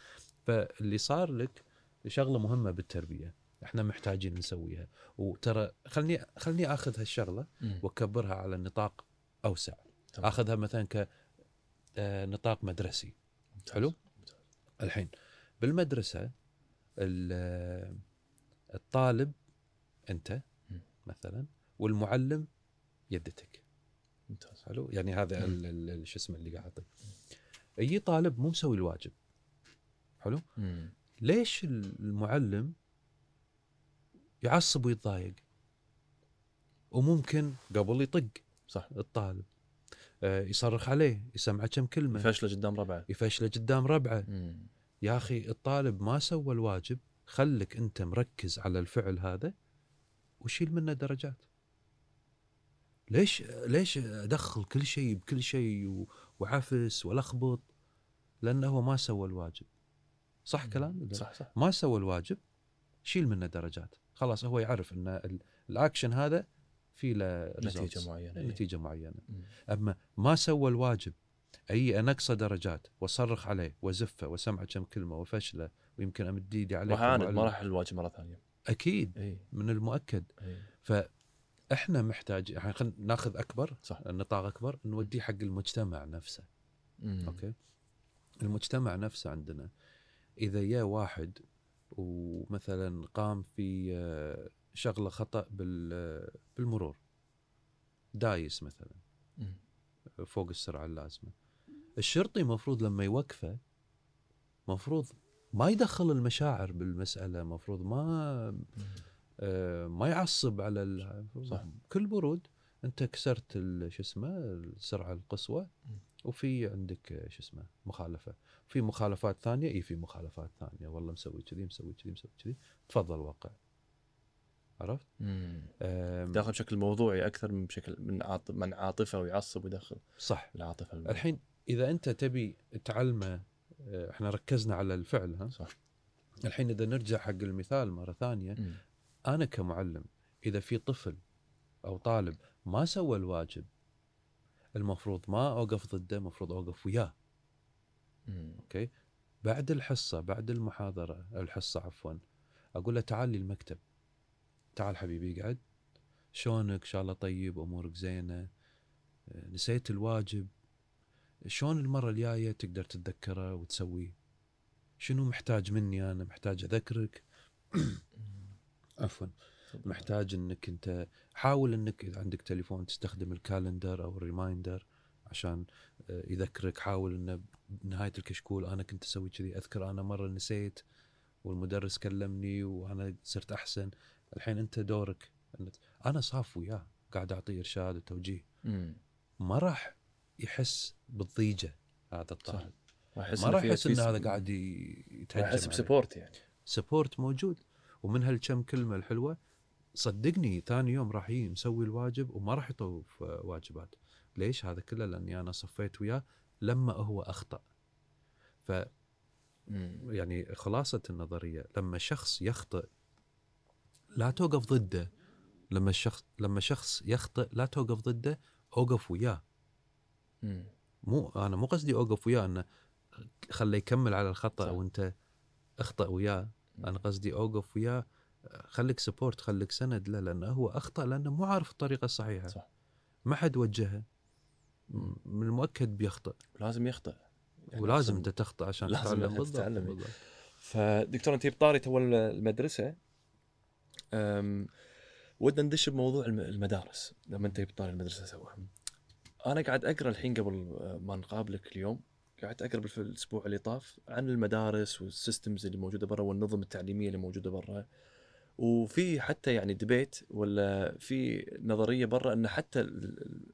Speaker 2: فاللي صار لك شغلة مهمة بالتربية إحنا محتاجين نسويها. وترى خلني خلني آخذ
Speaker 1: هالشغلة.
Speaker 2: وأكبرها على نطاق أوسع.
Speaker 1: تمام.
Speaker 2: آخذها مثلا ك آه، نطاق مدرسي. حلو؟
Speaker 1: ممتاز.
Speaker 2: الحين بالمدرسة ال- الطالب
Speaker 1: أنت.
Speaker 2: مثلا والمعلم يدتك.
Speaker 1: ممتاز.
Speaker 2: حلو؟ يعني هذا شو اسمه اللي قاعد اعطيه يجي طالب مو مسوي الواجب. حلو؟
Speaker 1: مم.
Speaker 2: ليش المعلم يعصب ويتضايق؟ وممكن قبل يطق
Speaker 1: صح.
Speaker 2: الطالب. يصرخ عليه يسمعه كم كلمة.
Speaker 1: فشله قدام ربعه.
Speaker 2: يفشله قدام ربعه. يا أخي الطالب ما سوى الواجب خلك أنت مركز على الفعل هذا وشيل منه درجات. ليش ليش أدخل كل شيء بكل شيء وعفس والخبط لأنه هو ما سوى الواجب. صح كلام؟
Speaker 1: صح صح.
Speaker 2: ما سوى الواجب شيل منه درجات. خلاص هو يعرف إن ال- الأكشن هذا في له نتيجة.
Speaker 1: معينة إيه.
Speaker 2: نتيجة معينة
Speaker 1: مم.
Speaker 2: أما ما سوى الواجب أي انقصه درجات واصرخ عليه وازفه واسمعه كم كلمة وفشله ويمكن أمد إيدي عليه كمعلم.
Speaker 1: ما راح ينسى الواجب مرة ثانية
Speaker 2: أكيد
Speaker 1: اي
Speaker 2: من المؤكد
Speaker 1: اي
Speaker 2: فاحنا محتاج يعني خلينا نأخذ أكبر
Speaker 1: صح
Speaker 2: نطاق أكبر نوديه حق المجتمع نفسه
Speaker 1: مم.
Speaker 2: أوكي المجتمع نفسه عندنا إذا جاء واحد ومثلا قام في آه، شغلة خطأ بال- بالمرور. دايس مثلا. فوق السرعة اللازمة. الشرطي مفروض لما يوقفه مفروض ما يدخل المشاعر بالمسألة مفروض ما. آه، ما يعصب على ال-
Speaker 1: صح.
Speaker 2: كل برود أنت كسرت شو اسمه السرعة القصوى. وفي عندك شو اسمه مخالفة. في مخالفات ثانية؟ إي في مخالفات ثانية. والله مسوي كذي مسوي كذي مسوي كذي. تفضل وقع عرفت؟
Speaker 1: داخل بشكل موضوعي أكثر من بشكل من عاطف من عاطفة ويعصب ويدخل
Speaker 2: صح.
Speaker 1: العاطفة الم-
Speaker 2: الحين إذا أنت تبي تعلمه آه، إحنا ركزنا على الفعل ها؟
Speaker 1: صح.
Speaker 2: الحين إذا نرجع حق المثال مرة ثانية
Speaker 1: مم.
Speaker 2: أنا كمعلم إذا في طفل أو طالب ما سوى الواجب المفروض ما أوقف ضده المفروض أوقف وياه.
Speaker 1: مم.
Speaker 2: أوكي؟ بعد الحصة بعد المحاضرة الحصة عفوا أقول له تعال لي المكتب تعال حبيبي اقعد. شلونك إن شاء الله طيب أمورك زينة. نسيت الواجب. شلون المرة الجاية تقدر تتذكره وتسويه؟ شنو محتاج مني أنا؟ محتاج أذكرك؟ عفوا. محتاج إنك أنت حاول إنك إذا عندك تليفون تستخدم ال calendar أو ال reminder عشان آه، يذكرك. حاول إنه بنهاية الكشكول أنا كنت أسوي كذي. أذكر أنا مرة نسيت والمدرس كلمني وأنا صرت أحسن. الحين انت دورك أنا صاف وياه قاعد اعطيه ارشاد وتوجيه. ما راح يحس بالضيجة هذا الطالب ما راح يحس ان هذا قاعد يتهجم
Speaker 1: راح يحس.
Speaker 2: ب
Speaker 1: support يعني.
Speaker 2: سبورت موجود. ومن هالكم كلمة الحلوة صدقني ثاني يوم راح يجي مسوي الواجب وما راح يطوف آه، واجبات. ليش؟ هذا كله لأني أنا صفيت وياه لما هو أخطأ. ف. يعني خلاصة النظرية لما شخص يخطئ لا توقف ضده لما الشخص لما شخص يخطئ لا توقف ضده أوقف وياه. مو أنا مو قصدي أوقف وياه انه خليه يكمل على الخطأ
Speaker 1: صح.
Speaker 2: وأنت أخطأ وياه أنا قصدي أوقف وياه خليك support خليك سند له لأنه هو أخطأ لأنه مو عارف الطريقة الصحيحة
Speaker 1: صح.
Speaker 2: ما حد وجهه من المؤكد بيخطئ
Speaker 1: لازم يخطئ يعني
Speaker 2: ولازم
Speaker 1: لازم-
Speaker 2: أنت تخطئ عشان
Speaker 1: لازم
Speaker 2: تتعلم بالضبط. بالضبط.
Speaker 1: فدكتور أنت بطاري تو المدرسة ودنا ندش بموضوع الم- المدارس. لما انت بطاري المدرسة سوا أنا قاعد أقرأ الحين قبل ما نقابلك اليوم. قاعد أقرأ في الأسبوع اللي طاف عن المدارس وال systems اللي موجودة برا والنظم التعليمية اللي موجودة برا. وفي حتى يعني debate ولا في نظرية برا إن حتى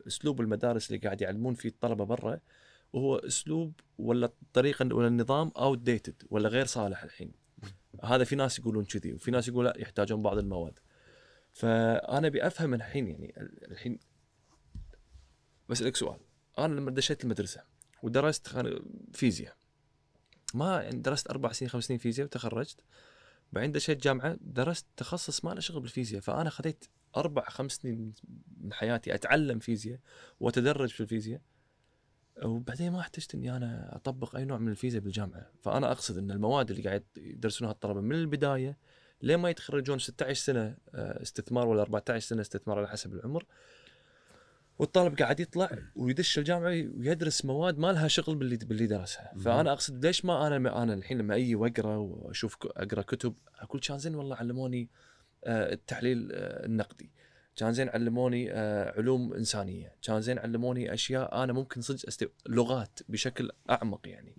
Speaker 1: أسلوب المدارس اللي قاعد يعلمون فيه الطلبة برا وهو أسلوب ولا طريقة ولا النظام outdated ولا غير صالح الحين. هذا في ناس يقولون كذي وفي ناس يقول لا يحتاجون بعض المواد. فأنا أبي أفهم الحين يعني ال- الحين بسالك سؤال. أنا لما دشيت المدرسة ودرست فيزياء ما يعني درست أربع سنين خمس سنين فيزياء وتخرجت. بعدين دشيت جامعة درست تخصص ما له شغل بالفيزياء. فأنا خذيت أربع خمس سنين من حياتي أتعلم فيزياء وأتدرج في الفيزياء. وبعدين ما احتجت إني أنا أطبق أي نوع من الفيزياء بالجامعة. فأنا أقصد إن المواد اللي قاعد يدرسونها الطلبة من البداية لين ما يتخرجون 16 سنة آه، استثمار ولا 14 سنة استثمار على حسب العمر. والطالب قاعد يطلع ويدش الجامعة ويدرس مواد ما لها شغل باللي باللي درسها. فأنا أقصد ليش ما أنا أنا الحين لما أجي وأقرأ وأشوف أقرأ كتب أقول كان زين والله علموني آه، التحليل آه، النقدي. كان زين علموني آه، علوم إنسانية. كان زين علموني أشياء أنا ممكن صدق أستو... لغات بشكل أعمق يعني.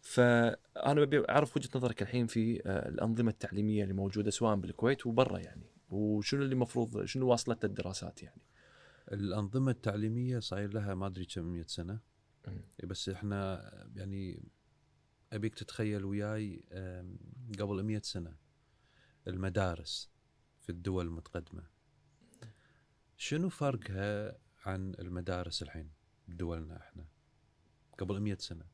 Speaker 1: فأنا ببي أعرف وجهة نظرك الحين في آه، الأنظمة التعليمية اللي موجودة سواء بالكويت وبرا يعني. وشنو اللي المفروض شنو واصلت الدراسات يعني؟
Speaker 2: الأنظمة التعليمية صاير لها ما أدري كم 100 سنة.
Speaker 1: مم.
Speaker 2: بس إحنا يعني أبيك تتخيل وياي قبل 100 سنة المدارس في الدول المتقدمة. شنو فرقها عن المدارس الحين بدولنا إحنا؟ قبل 100 سنة.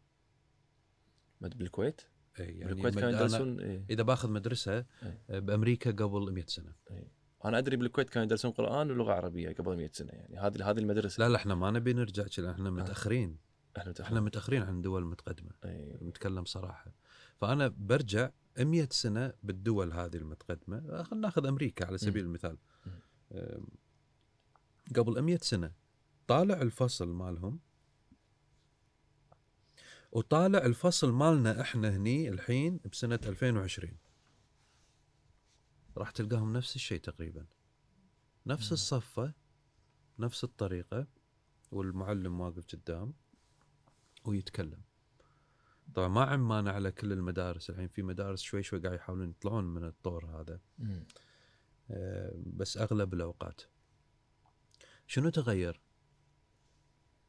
Speaker 1: مد- بالكويت؟
Speaker 2: إي يعني
Speaker 1: بالكويت كانوا يدرسون إيه.
Speaker 2: إذا باخذ مدرسة
Speaker 1: إيه.
Speaker 2: بأمريكا قبل 100 سنة.
Speaker 1: أنا أدري بالكويت كانوا يدرسون قرآن ولغة عربية قبل 100 سنة يعني هذه هذه المدرسة.
Speaker 2: لا لا إحنا ما نبي نرجع كذا إحنا متأخرين.
Speaker 1: إحنا
Speaker 2: إحنا متأخرين عن الدول المتقدمه
Speaker 1: إيه.
Speaker 2: نتكلم صراحة. فأنا برجع 100 سنة بالدول هذه المتقدمة خلينا ناخذ أمريكا على سبيل المثال.
Speaker 1: مم.
Speaker 2: قبل 100 سنة. طالع الفصل مالهم. وطالع الفصل مالنا إحنا هني الحين بسنة 2020 راح تلقاهم نفس الشيء تقريبا. نفس. الصفة نفس الطريقة والمعلم واقف قدام ويتكلم. طبعا ما عمانا على كل المدارس الحين في مدارس شوي شوي قاعد يحاولون يطلعون من الطور هذا. آه، بس أغلب الأوقات. شنو تغير؟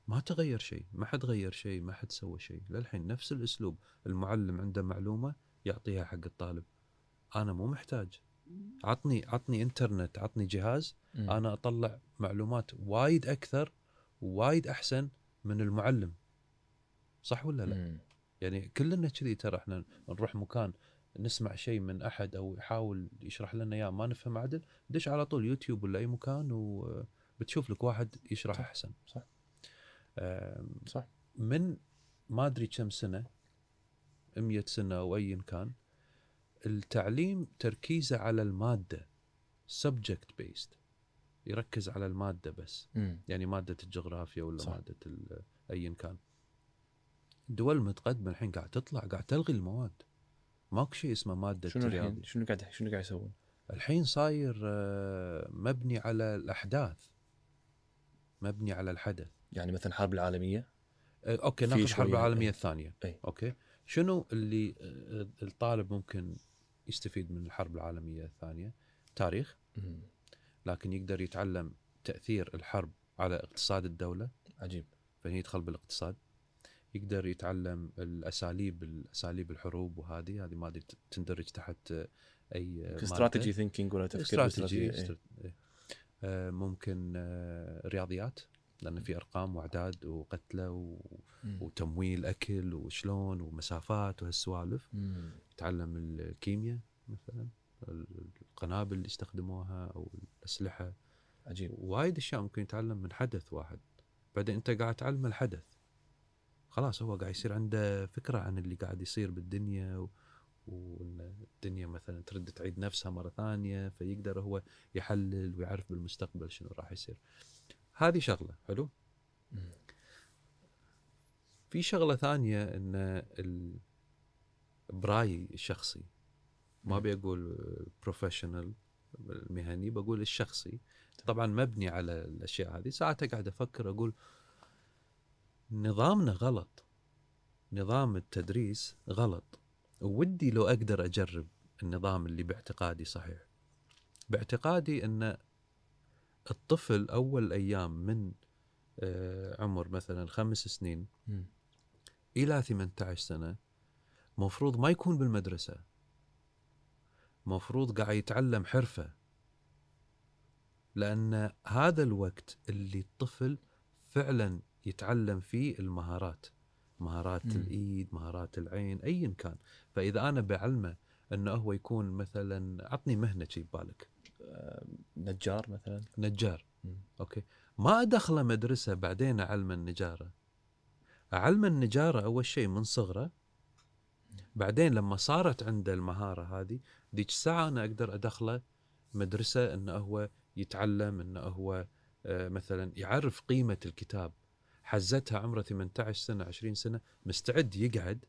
Speaker 2: ما تغير شيء، ما حد غير شيء، ما حد سوى شيء، للحين نفس الأسلوب، المعلم عنده معلومة يعطيها حق الطالب. أنا مو محتاج. عطني عطني إنترنت، عطني جهاز،
Speaker 1: مم.
Speaker 2: أنا أطلع معلومات وايد أكثر ووايد أحسن من المعلم. صح ولا لا؟
Speaker 1: مم.
Speaker 2: يعني كلنا كذي ترى إحنا نروح مكان نسمع شيء من أحد أو يحاول يشرح لنا إياه ما نفهم عدل دش على طول يوتيوب ولا أي مكان وبتشوف لك واحد يشرح
Speaker 1: صح.
Speaker 2: أحسن
Speaker 1: صح. صح
Speaker 2: من ما أدري كم سنة 100 سنة أو ايا كان التعليم تركيزه على المادة subject based يركز على المادة بس
Speaker 1: مم.
Speaker 2: يعني مادة الجغرافيا ولا
Speaker 1: صح.
Speaker 2: مادة ايا كان الدول المتقدمة الحين قاعد تطلع قاعد تلغي المواد ماكو شيء اسمه مادة
Speaker 1: شنو الحين شنو قاعد شنو قاعد يسوون؟
Speaker 2: الحين صاير آه، مبني على الأحداث مبني على الحدث.
Speaker 1: يعني مثلا الحرب العالمية؟
Speaker 2: آه،
Speaker 1: أوكي
Speaker 2: ناخذ الحرب العالمية
Speaker 1: إيه.
Speaker 2: الثانية.
Speaker 1: إيه.
Speaker 2: أوكي. شنو اللي آه، الطالب ممكن يستفيد من الحرب العالمية الثانية؟ تاريخ.
Speaker 1: مم.
Speaker 2: لكن يقدر يتعلم تأثير الحرب على اقتصاد الدولة.
Speaker 1: عجيب.
Speaker 2: فهنا يدخل بالاقتصاد. يقدر يتعلم الأساليب الأساليب الحروب وهذه. هذه ما أدري تندرج تحت آه، اي.
Speaker 1: استراتيجي ثينكينج ولا تفكير
Speaker 2: استراتيجي ممكن آه، رياضيات لأن في أرقام وأعداد وقتلة و... وتمويل أكل وشلون ومسافات وهالسوالف.
Speaker 1: مم.
Speaker 2: يتعلم الكيمياء مثلا القنابل اللي استخدموها أو الأسلحة.
Speaker 1: عجيب.
Speaker 2: وايد أشياء ممكن يتعلم من حدث واحد. بعدين أنت قاعد تعلم الحدث. خلاص هو قاعد يصير عنده فكرة عن اللي قاعد يصير بالدنيا و... وإن الدنيا مثلا ترد تعيد نفسها مرة ثانية فيقدر هو يحلل ويعرف بالمستقبل شنو راح يصير. هذه شغلة حلو. في شغلة ثانية إن برأيي الشخصي ما. ابي أقول بروفيشنال المهني بقول الشخصي. طبعا مبني على الأشياء هذه. ساعات قاعد أفكر أقول نظامنا غلط نظام التدريس غلط. ودي لو أقدر أجرب النظام اللي باعتقادي صحيح. باعتقادي إن الطفل أول أيام من آه، عمر مثلا خمس سنين
Speaker 1: مم.
Speaker 2: إلى 18 سنة مفروض ما يكون بالمدرسة. مفروض قاعد يتعلم حرفة. لأن هذا الوقت اللي الطفل فعلا يتعلم فيه المهارات. مهارات
Speaker 1: مم.
Speaker 2: الإيد مهارات العين ايا كان. فإذا أنا بعلمه إنه هو يكون مثلا عطني مهنة شي ببالك.
Speaker 1: آه، نجار مثلا؟
Speaker 2: نجار.
Speaker 1: مم.
Speaker 2: أوكي. ما ادخله مدرسة بعدين اعلمه النجارة. اعلمه النجارة أول شيء من صغره. بعدين لما صارت عنده المهارة هذه ذيك الساعة أنا أقدر أدخله مدرسة إنه هو يتعلم إنه هو آه، مثلا يعرف قيمة الكتاب. حزتها عمره 18 سنة 20 سنة مستعد يقعد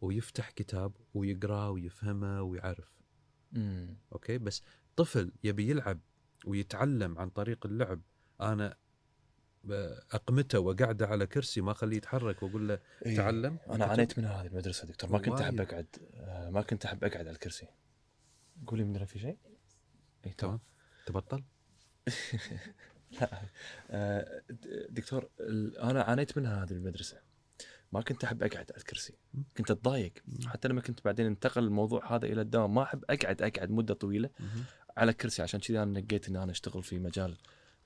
Speaker 2: ويفتح كتاب ويقراه ويفهمه ويعرف.
Speaker 1: مم.
Speaker 2: أوكي؟ بس طفل يبي يلعب ويتعلم عن طريق اللعب. أنا أقمته وقعده على كرسي ما أخليه يتحرك وأقول له
Speaker 1: إيه.
Speaker 2: تعلم.
Speaker 1: أنا عانيت من هذه المدرسة دكتور. ما كنت
Speaker 2: أحب.
Speaker 1: أقعد آه، ما كنت أحب أقعد على الكرسي. قولي من في شيء؟ اي
Speaker 2: تمام. تبطل؟
Speaker 1: لا آه، دكتور أنا عانيت منها هذه المدرسة. ما كنت أحب أقعد على الكرسي. كنت أتضايق. حتى لما كنت بعدين انتقل الموضوع هذا إلى الدوام ما أحب أقعد أقعد مدة
Speaker 2: طويلة.
Speaker 1: على كرسي عشان كذي أنا نقيت ان أنا أشتغل في مجال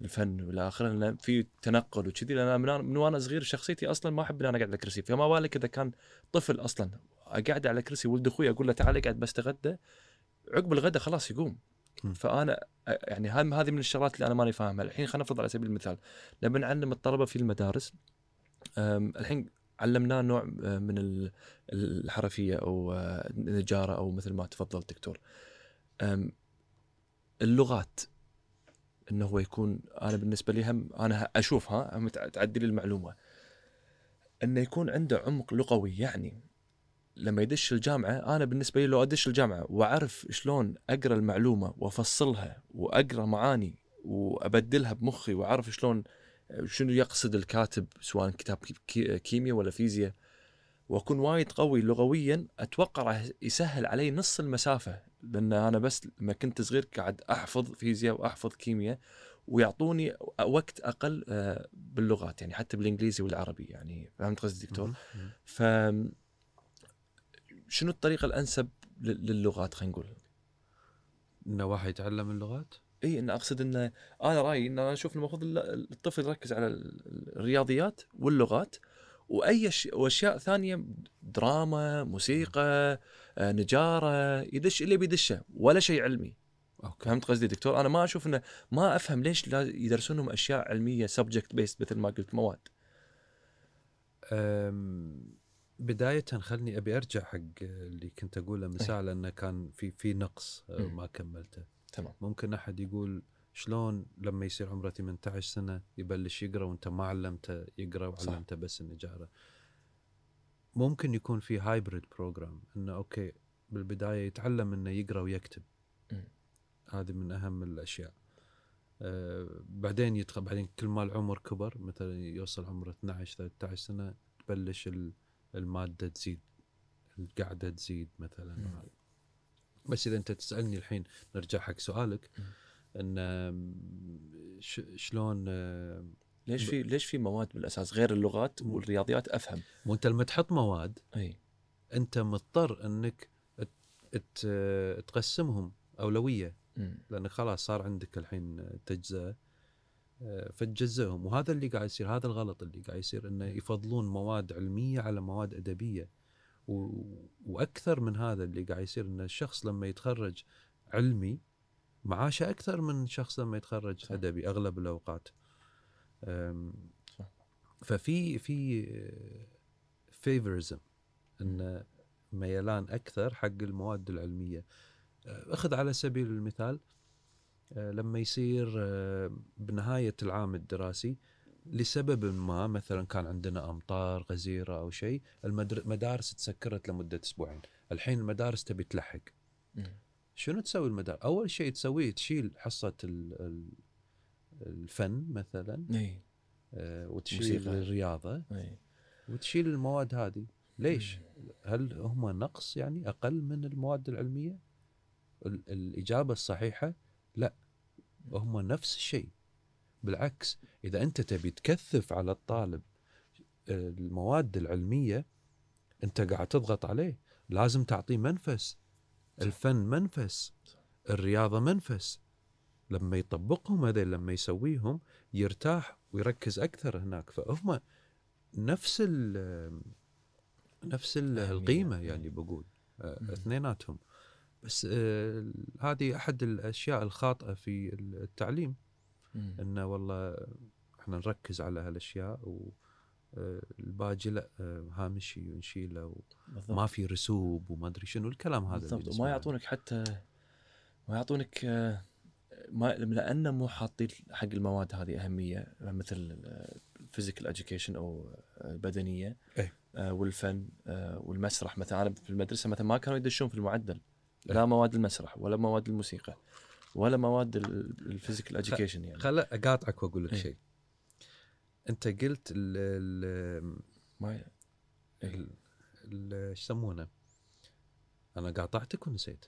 Speaker 1: الفن والى اخره لأن في تنقل وكذي. لأن من, من وأنا صغير شخصيتي أصلا ما أحب ان أنا أقعد على كرسي فما بالك إذا كان طفل أصلا أقعد على كرسي ولد أخوي أقول له تعال اقعد بس تغدى. عقب الغداء خلاص يقوم. فأنا يعني هم هذه من الشغلات اللي أنا ماني فاهمها. الحين خلينا نفرض على سبيل المثال لما نعلم الطلبة في المدارس الحين علمناه نوع من ال- الحرفية أو النجاره أو مثل ما تفضل دكتور اللغات إنه هو يكون أنا بالنسبة لي هم أنا أشوفها هم تع- تعدي لي المعلومة. إنه يكون عنده عمق لغوي يعني لما يدش الجامعة أنا بالنسبة لي لو أدش الجامعة وأعرف شلون أقرأ المعلومة وأفصلها وأقرأ معاني وأبدلها بمخي وأعرف شلون شنو يقصد الكاتب سواء كتاب كي- كي- كيمياء ولا فيزياء وأكون وايد قوي لغويا أتوقع راح يسهل علي نص المسافة لأن أنا بس لما كنت صغير قاعد أحفظ فيزياء وأحفظ كيمياء ويعطوني وقت أقل آه، باللغات يعني حتى بالإنجليزي والعربي يعني فهمت قصدي دكتور؟ ف شنو الطريقة الأنسب لل- للغات خلينا نقول؟
Speaker 2: إنه واحد يتعلم اللغات
Speaker 1: إي إن أقصد إنه أنا رأيي إن أنا أشوف المفروض الطفل يركز على ال- الرياضيات واللغات وأي وأشياء ثانية دراما، موسيقى، آه، نجارة، يدش اللي بيدشه ولا شيء علمي.
Speaker 2: أوكي
Speaker 1: فهمت قصدي دكتور؟ أنا ما أشوف إنه ما أفهم ليش لا يدرسونهم أشياء علمية subject based مثل ما قلت مواد.
Speaker 2: أم، بداية خلني أبي أرجع حق اللي كنت أقوله من ساعة لأنه كان في في نقص
Speaker 1: مم.
Speaker 2: ما كملته.
Speaker 1: تمام.
Speaker 2: ممكن أحد يقول شلون لما يصير عمره 18 سنة يبلش يقرأ وأنت ما علمته يقرأ
Speaker 1: صح.
Speaker 2: وعلمته بس النجارة. ممكن يكون في hybrid program إنه أوكي بالبداية يتعلم إنه يقرأ ويكتب. هذه من أهم الأشياء. أه بعدين يدخل بعدين كل ما العمر كبر مثلا يوصل عمره 12 13 سنة تبلش ال- المادة تزيد القعده تزيد مثلا. بس إذا أنت تسألني الحين نرجع حق سؤالك. إن شلون
Speaker 1: ليش في ليش في مواد بالأساس غير اللغات. والرياضيات أفهم.
Speaker 2: مو أنت لما تحط مواد
Speaker 1: أي
Speaker 2: أنت مضطر إنك تقسمهم
Speaker 1: أولوية.
Speaker 2: لأن خلاص صار عندك الحين تجزئة فتجزئهم. وهذا اللي قاعد يصير هذا الغلط اللي قاعد يصير إنه يفضلون مواد علمية على مواد أدبية. و... وأكثر من هذا اللي قاعد يصير إن الشخص لما يتخرج علمي معاشه أكثر من شخص لما يتخرج
Speaker 1: صح.
Speaker 2: أدبي أغلب الأوقات.
Speaker 1: صح.
Speaker 2: ففي في فيفرزم إن ميلان أكثر حق المواد العلمية. أه، أخذ على سبيل المثال لما يصير أه، بنهاية العام الدراسي لسبب ما مثلا كان عندنا أمطار غزيرة أو شيء المدارس تسكرت لمدة أسبوعين. الحين المدارس تبي تلحق. شنو تسوي المدارس أول شيء تسويه تشيل حصة ال- ال- الفن مثلا
Speaker 1: إي.
Speaker 2: أه، وتشيل
Speaker 1: موسيقى.
Speaker 2: الرياضة.
Speaker 1: إي.
Speaker 2: وتشيل المواد هذه. ليش؟ هل هم نقص يعني أقل من المواد العلمية؟ ال- الإجابة الصحيحة لا هم نفس الشيء. بالعكس إذا أنت تبي تكثف على الطالب آه، المواد العلمية أنت قاعد تضغط عليه. لازم تعطيه منفس. الفن منفس. الرياضة منفس. لما يطبقهم هذول لما يسويهم يرتاح ويركز أكثر هناك. فهم نفس ال نفس ال-
Speaker 1: أهمية.
Speaker 2: القيمة يعني بقول آه،. اثنيناتهم. بس آه، هذه أحد الأشياء الخاطئة في التعليم
Speaker 1: مم.
Speaker 2: إنه والله إحنا نركز على هالأشياء و آه، الباقي لا آه، هامشي ونشيله. وما في رسوب وما أدري شنو الكلام هذا
Speaker 1: بالضبط. وما يعطونك حتى ما يعطونك ما لأنه مو حاطين حق المواد هذه أهمية مثل ال physical education أو
Speaker 2: البدنية.
Speaker 1: آه، والفن والمسرح مثلا أنا في المدرسة مثلا ما كانوا يدشون في المعدل. لا مواد المسرح ولا مواد الموسيقى ولا مواد ال physical education يعني
Speaker 2: خل أقاطعك وأقول لك
Speaker 1: إيه.
Speaker 2: شيء أنت قلت ال ال
Speaker 1: ما
Speaker 2: ال- ال- إيش يسمونه؟ أنا قاطعتك ونسيت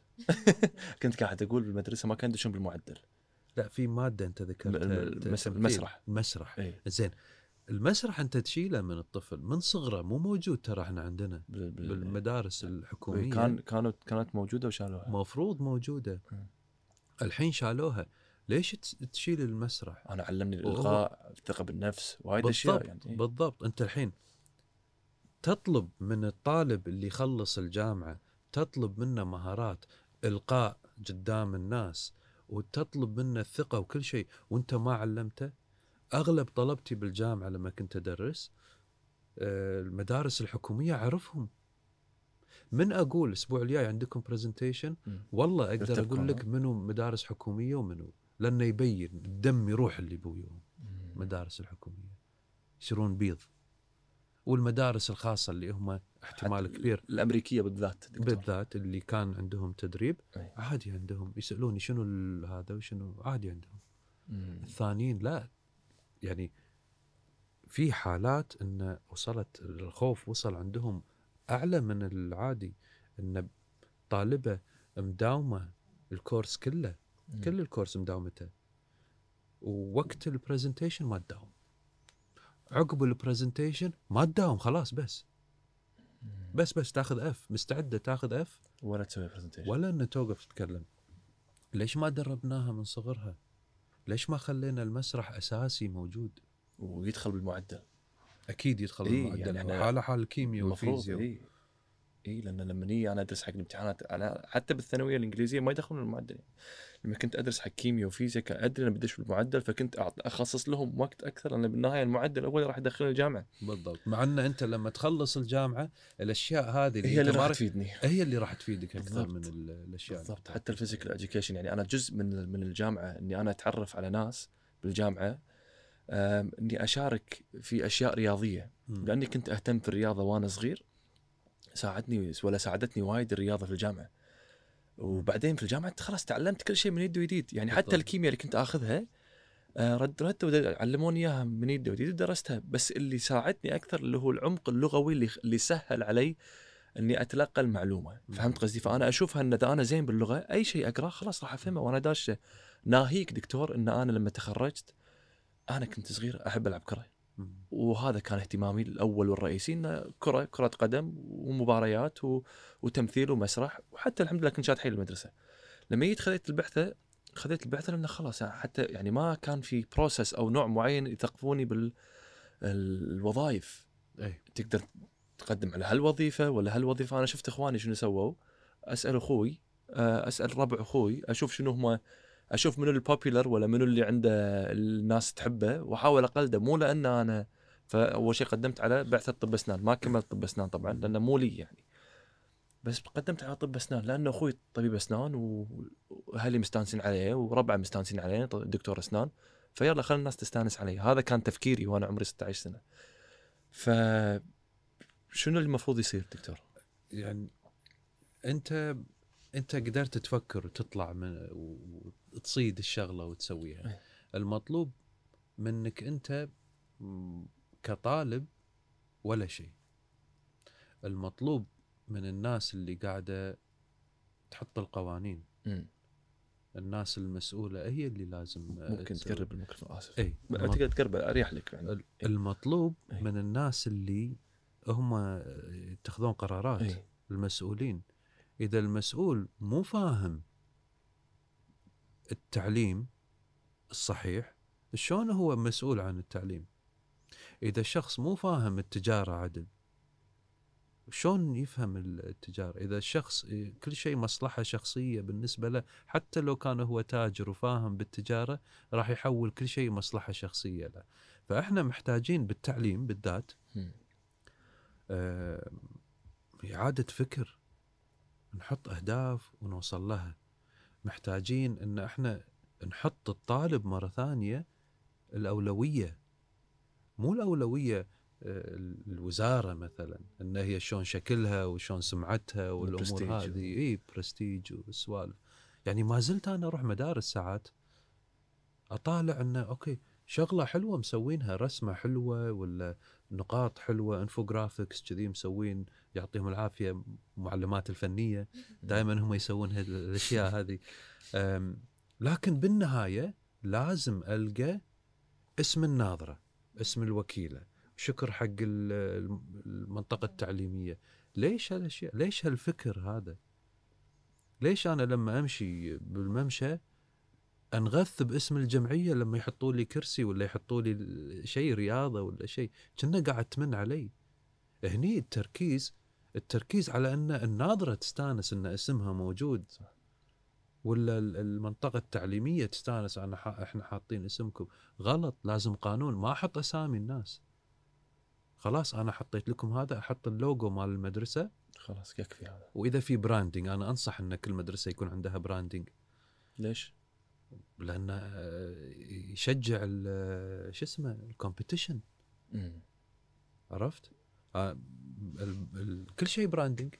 Speaker 1: كنت قاعد أقول بالمدرسة ما كان يدشون بالمعدل
Speaker 2: لا في مادة أنت ذكرتها.
Speaker 1: المسرح.
Speaker 2: المسرح
Speaker 1: اي
Speaker 2: زين المسرح أنت تشيله من الطفل من صغره مو موجود ترى إحنا عندنا
Speaker 1: بال- بال-
Speaker 2: بالمدارس الحكومية.
Speaker 1: كان كانت كانت موجودة وشالوها.
Speaker 2: مفروض
Speaker 1: موجودة.
Speaker 2: الحين شالوها. ليش تشيل المسرح؟
Speaker 1: أنا علمني الالقاء الثقة بالنفس وايد
Speaker 2: أشياء
Speaker 1: يعني. إيه.
Speaker 2: بالضبط. أنت الحين تطلب من الطالب اللي يخلص الجامعة تطلب منه مهارات القاء قدام الناس وتطلب منه الثقة وكل شيء وأنت ما علمته؟ أغلب طلبتي بالجامعة لما كنت أدرس آه، المدارس الحكومية أعرفهم من أقول الأسبوع الجاي عندكم برزنتيشن. والله
Speaker 1: أقدر
Speaker 2: أقول لك منو مدارس حكومية ومنو لأنه يبين الدم يروح اللي بويهم
Speaker 1: مم.
Speaker 2: المدارس الحكومية يصيرون بيض والمدارس الخاصة اللي هم احتمال كبير
Speaker 1: الأمريكية بالذات دكتور.
Speaker 2: بالذات اللي كان عندهم تدريب
Speaker 1: أي.
Speaker 2: عادي عندهم يسألوني شنو هذا وشنو عادي عندهم
Speaker 1: مم.
Speaker 2: الثانيين لا يعني في حالات إن وصلت الخوف وصل عندهم أعلى من العادي إن طالبة مداومة ال course كله
Speaker 1: مم.
Speaker 2: كل ال course مداومته. ووقت ال presentation ما تداوم. عقب ال presentation ما تداوم خلاص بس. بس بس تاخذ F مستعدة تاخذ F
Speaker 1: ولا تسوي presentation
Speaker 2: ولا إن توقف تتكلم. ليش ما دربناها من صغرها؟ ليش ما خلينا المسرح أساسي موجود؟
Speaker 1: ويدخل بالمعدل.
Speaker 2: أكيد يدخل
Speaker 1: إيه،
Speaker 2: المعدل
Speaker 1: يعني
Speaker 2: حالة حال الكيمياء والفيزياء
Speaker 1: اي اي لأن لما نيجي أنا أدرس حق الامتحانات أنا حتى بالثانوية الإنجليزية ما يدخلون المعدل يعني. لما كنت أدرس حق كيمياء وفيزياء كان ادري أنا بدش بالمعدل فكنت أخصص لهم وقت أكثر لأن بالنهاية المعدل الأول راح يدخلني الجامعة
Speaker 2: بالضبط مع إن أنت لما تخلص الجامعة الأشياء هذه اللي
Speaker 1: هي اللي راح تفيدني
Speaker 2: هي اللي راح تفيدك أكثر
Speaker 1: بالضبط.
Speaker 2: من ال- الأشياء
Speaker 1: بالضبط حتى ال
Speaker 2: physical.
Speaker 1: education يعني أنا جزء من من الجامعة إني أنا أتعرف على ناس بالجامعة إني أشارك في أشياء
Speaker 2: رياضية.
Speaker 1: لأني كنت أهتم في الرياضة وأنا صغير ساعدني ولا ساعدتني وايد الرياضة في الجامعة وبعدين في الجامعة خلاص تعلمت كل شيء من يد ويديد يعني حتى. الكيمياء اللي كنت آخذها آه، رد رد علموني إياها من يد ويديد ودرستها بس اللي ساعدني أكثر اللي هو العمق اللغوي اللي اللي سهل علي إني أتلقى
Speaker 2: المعلومة.
Speaker 1: فهمت قصدي فأنا أشوفها إن إذا أنا زين باللغة أي شيء أقرأه خلاص راح أفهمه وأنا داشة ناهيك دكتور إن أنا لما تخرجت أنا كنت صغير أحب ألعب
Speaker 2: كرة.
Speaker 1: وهذا كان اهتمامي الأول والرئيسي إنه كره كرة قدم ومباريات و... وتمثيل ومسرح وحتى الحمد لله كنت شاط حيل المدرسة. لما جيت خذيت البعثه خذيت البعثه لأنه خلاص يعني حتى يعني ما كان في بروسس أو نوع معين يثقفوني بالوظائف
Speaker 2: اي
Speaker 1: تقدر تقدم على هالوظيفة ولا هالوظيفة. أنا شفت إخواني شنو سووا. أسأل أخوي آه، أسأل ربع أخوي أشوف شنو هم أشوف منو البوبيلر ولا منو اللي عنده الناس تحبه وأحاول أقلده. مو لأن أنا فاول شيء قدمت على بعثه طب أسنان. ما كملت طب أسنان طبعا لأنه مو لي يعني. بس قدمت على طب أسنان لأن أخوي طبيب أسنان وأهلي مستانسين عليه وربعه مستانسين عليه دكتور أسنان. فيلا خلي الناس تستانس علي هذا كان تفكيري وأنا عمري 16 سنة. ف شنو المفروض يصير دكتور؟
Speaker 2: يعني أنت أنت قدرت تفكر وتطلع من وتصيد الشغلة وتسويها.
Speaker 1: أي.
Speaker 2: المطلوب منك أنت م- كطالب ولا شيء. المطلوب من الناس اللي قاعدة تحط القوانين.
Speaker 1: مم.
Speaker 2: الناس المسؤولة هي اللي لازم آه،
Speaker 1: ممكن
Speaker 2: تسوي.
Speaker 1: تقرب الميكروفون. آسف.
Speaker 2: اي
Speaker 1: تقدر تقرب أريح لك يعني
Speaker 2: ال- المطلوب
Speaker 1: أي.
Speaker 2: من الناس اللي هم يتخذون قرارات.
Speaker 1: اي
Speaker 2: المسؤولين. إذا المسؤول مو فاهم التعليم الصحيح شلون هو مسؤول عن التعليم؟ إذا الشخص مو فاهم التجارة عدل شلون يفهم التجارة؟ إذا الشخص كل شيء مصلحة شخصية بالنسبة له حتى لو كان هو تاجر وفاهم بالتجارة راح يحول كل شيء مصلحة شخصية له. فإحنا محتاجين بالتعليم بالذات. آه، إعادة فكر. نحط أهداف ونوصل لها. محتاجين أن إحنا نحط الطالب مرة ثانية الأولوية مو الأولوية آه، الوزارة مثلا أن هي شلون شكلها وشلون سمعتها
Speaker 1: البرستيج.
Speaker 2: هذه. إي برستيج والسوالف. يعني ما زلت أنا أروح مدارس ساعات أطالع إنه okay شغلة حلوة مسوينها رسمة حلوة ولا نقاط حلوة infographics كذي مسوين يعطيهم العافية معلمات الفنية دائما هم يسوون الأشياء هذه. لكن بالنهاية لازم ألقى اسم الناظرة اسم الوكيلة. شكر حق ال- المنطقة التعليمية. ليش هالأشياء؟ ليش هالفكر هذا؟ ليش أنا لما أمشي بالممشى أنغث باسم الجمعية لما يحطوا لي كرسي ولا يحطوا لي شيء رياضة ولا شيء. كنا قاعد تمن علي. هني التركيز التركيز على أن الناظرة تستانس إن اسمها موجود.
Speaker 1: صح.
Speaker 2: ولا ال- المنطقة التعليمية تستانس أنا إحنا حاطين اسمكم. غلط لازم قانون. ما أحط أسامي الناس. خلاص أنا حطيت لكم هذا أحط اللوجو مال المدرسة.
Speaker 1: خلاص يكفي هذا.
Speaker 2: وإذا في branding أنا أنصح إن كل مدرسة يكون عندها branding
Speaker 1: ليش؟
Speaker 2: لأنه آه، يشجع ال- شو اسمه ال
Speaker 1: competition.
Speaker 2: عرفت؟ آه، كل شيء branding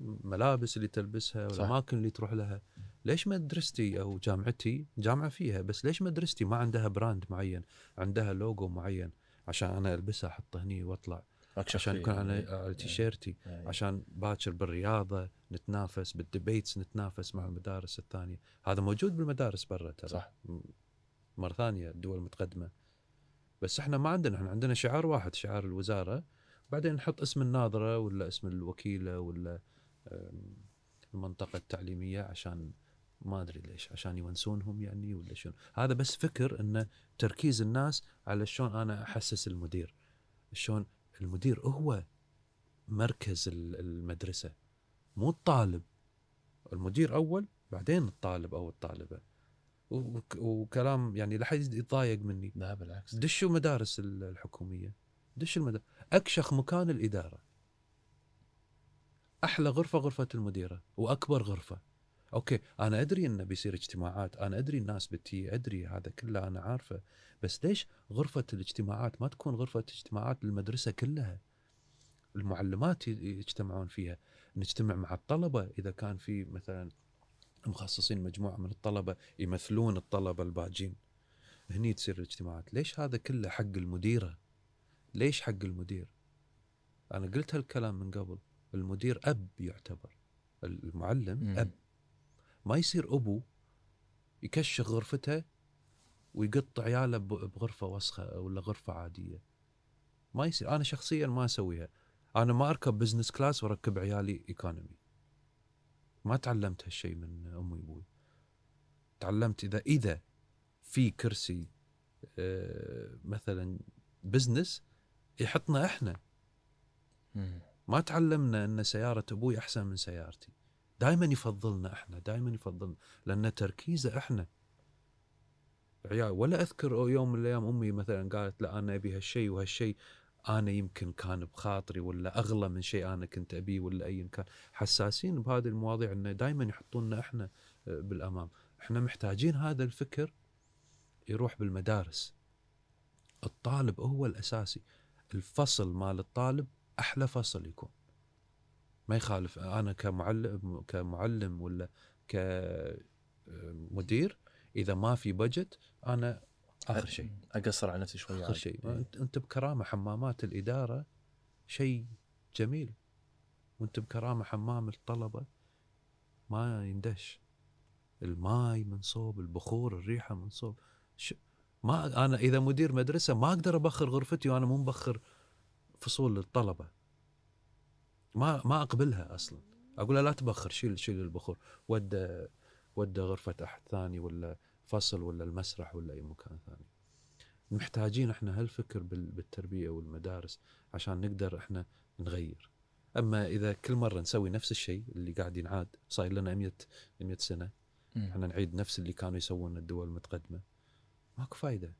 Speaker 2: ملابس اللي تلبسها. والاماكن اللي تروح لها ليش مدرستي أو جامعتي جامعة فيها بس ليش مدرستي ما عندها brand معين عندها لوجو معين عشان أنا البسه احطه هني
Speaker 1: وأطلع
Speaker 2: عشان. يكون على
Speaker 1: إيه.
Speaker 2: على تيشيرتي
Speaker 1: إيه.
Speaker 2: عشان باكر بالرياضة نتنافس بال debates نتنافس مع المدارس الثانية هذا موجود بالمدارس برا ترى
Speaker 1: صح.
Speaker 2: مرة ثانية الدول المتقدمه بس إحنا ما عندنا إحنا عندنا شعار واحد شعار الوزارة بعدين نحط اسم الناظرة ولا اسم الوكيلة ولا المنطقة التعليمية عشان ما أدري ليش عشان يونسونهم يعني ولا شنو هذا بس فكر إنه تركيز الناس على شلون أنا أحسس المدير شلون المدير هو مركز ال- المدرسة مو الطالب. المدير أول بعدين الطالب أو الطالبة. وك- وكلام يعني لا حد يتضايق مني.
Speaker 1: لا بالعكس.
Speaker 2: دشوا مدارس ال- الحكومية. دش المدارس أكشخ مكان الإدارة. أحلى غرفة غرفة المديرة وأكبر غرفة. okay أنا أدري انه بيصير اجتماعات أنا أدري الناس بتي أدري هذا كله أنا عارفه بس ليش غرفة الاجتماعات ما تكون غرفة اجتماعات للمدرسة كلها؟ المعلمات يجتمعون فيها. نجتمع مع الطلبة إذا كان في مثلا مخصصين مجموعة من الطلبة يمثلون الطلبة الباجين. هني تصير الاجتماعات. ليش هذا كله حق المديرة؟ ليش حق المدير؟ أنا قلت هالكلام من قبل. المدير أب يعتبر. المعلم. أب. ما يصير أبو يكشخ غرفته ويقط عياله بغرفة وسخة ولا غرفة عادية. ما يصير. أنا شخصيا ما أسويها. أنا ما أركب business class وأركب عيالي economy ما تعلمت هالشيء من أمي وابوي تعلمت اذا إذا في كرسي آه، مثلا بزنس يحطنا
Speaker 1: إحنا.
Speaker 2: ما تعلمنا إن سيارة أبوي أحسن من سيارتي. دائما يفضلنا إحنا دائما يفضلنا لأن تركيزه إحنا. عيال ولا أذكر يوم من الأيام أمي مثلا قالت لا أنا أبي هالشيء وهالشيء أنا يمكن كان بخاطري ولا أغلى من شيء أنا كنت أبيه ولا ايا كان. حساسين بهذه المواضيع إنه دائما يحطوننا إحنا آه، بالأمام. إحنا محتاجين هذا الفكر يروح بالمدارس. الطالب هو الأساسي. الفصل مال الطالب أحلى فصل يكون. ما يخالف. أنا كمعلم كمعلم ولا كمدير إذا ما في بجت أنا آخر شيء.
Speaker 1: أقصر على نفسي شوي آخر.
Speaker 2: شيء.
Speaker 1: إيه.
Speaker 2: أنت أنت بكرامة حمامات الإدارة شيء جميل. وأنت بكرامة حمام الطلبة ما يندش الماي من صوب البخور الريحة من صوب. ش... ما أنا إذا مدير مدرسة ما أقدر أبخر غرفتي وأنا مو مبخر فصول للطلبة. ما ما أقبلها أصلا. أقول لا تبخر شيل شيل البخور. ود ود غرفة أحد ثاني ولا فصل ولا المسرح ولا أي مكان ثاني. محتاجين إحنا هالفكر بال- بالتربية والمدارس عشان نقدر إحنا نغير. أما إذا كل مرة نسوي نفس الشيء اللي قاعد ينعاد صاير لنا 100 100
Speaker 1: سنة.
Speaker 2: إحنا نعيد نفس اللي كانوا يسوون الدول المتقدمة. ماكو فايدة.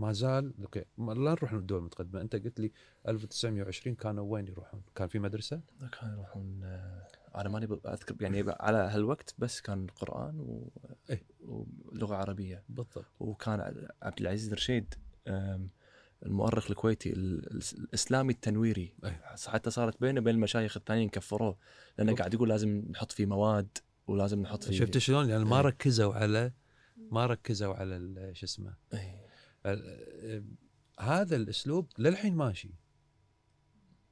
Speaker 2: ما زال أوكي لا نروح للدول المتقدمة أنت قلت لي 1920 كانوا وين يروحون؟ كان في مدرسة؟
Speaker 1: كانوا يروحون آه، أنا ماني أذكر يعني على هالوقت بس كان قرآن و...
Speaker 2: إيه.
Speaker 1: ولغة عربية
Speaker 2: بالضبط
Speaker 1: وكان عبد العزيز رشيد المؤرخ الكويتي الإسلامي التنويري
Speaker 2: أي.
Speaker 1: حتى صارت بينه وبين المشايخ الثانيين كفروه
Speaker 2: لأنه.
Speaker 1: قاعد يقول لازم نحط فيه مواد ولازم نحط فيه
Speaker 2: شفت شلون يعني ما
Speaker 1: إيه.
Speaker 2: ركزوا على ما ركزوا على شو اسمه
Speaker 1: إيه.
Speaker 2: هذا الأسلوب للحين ماشي.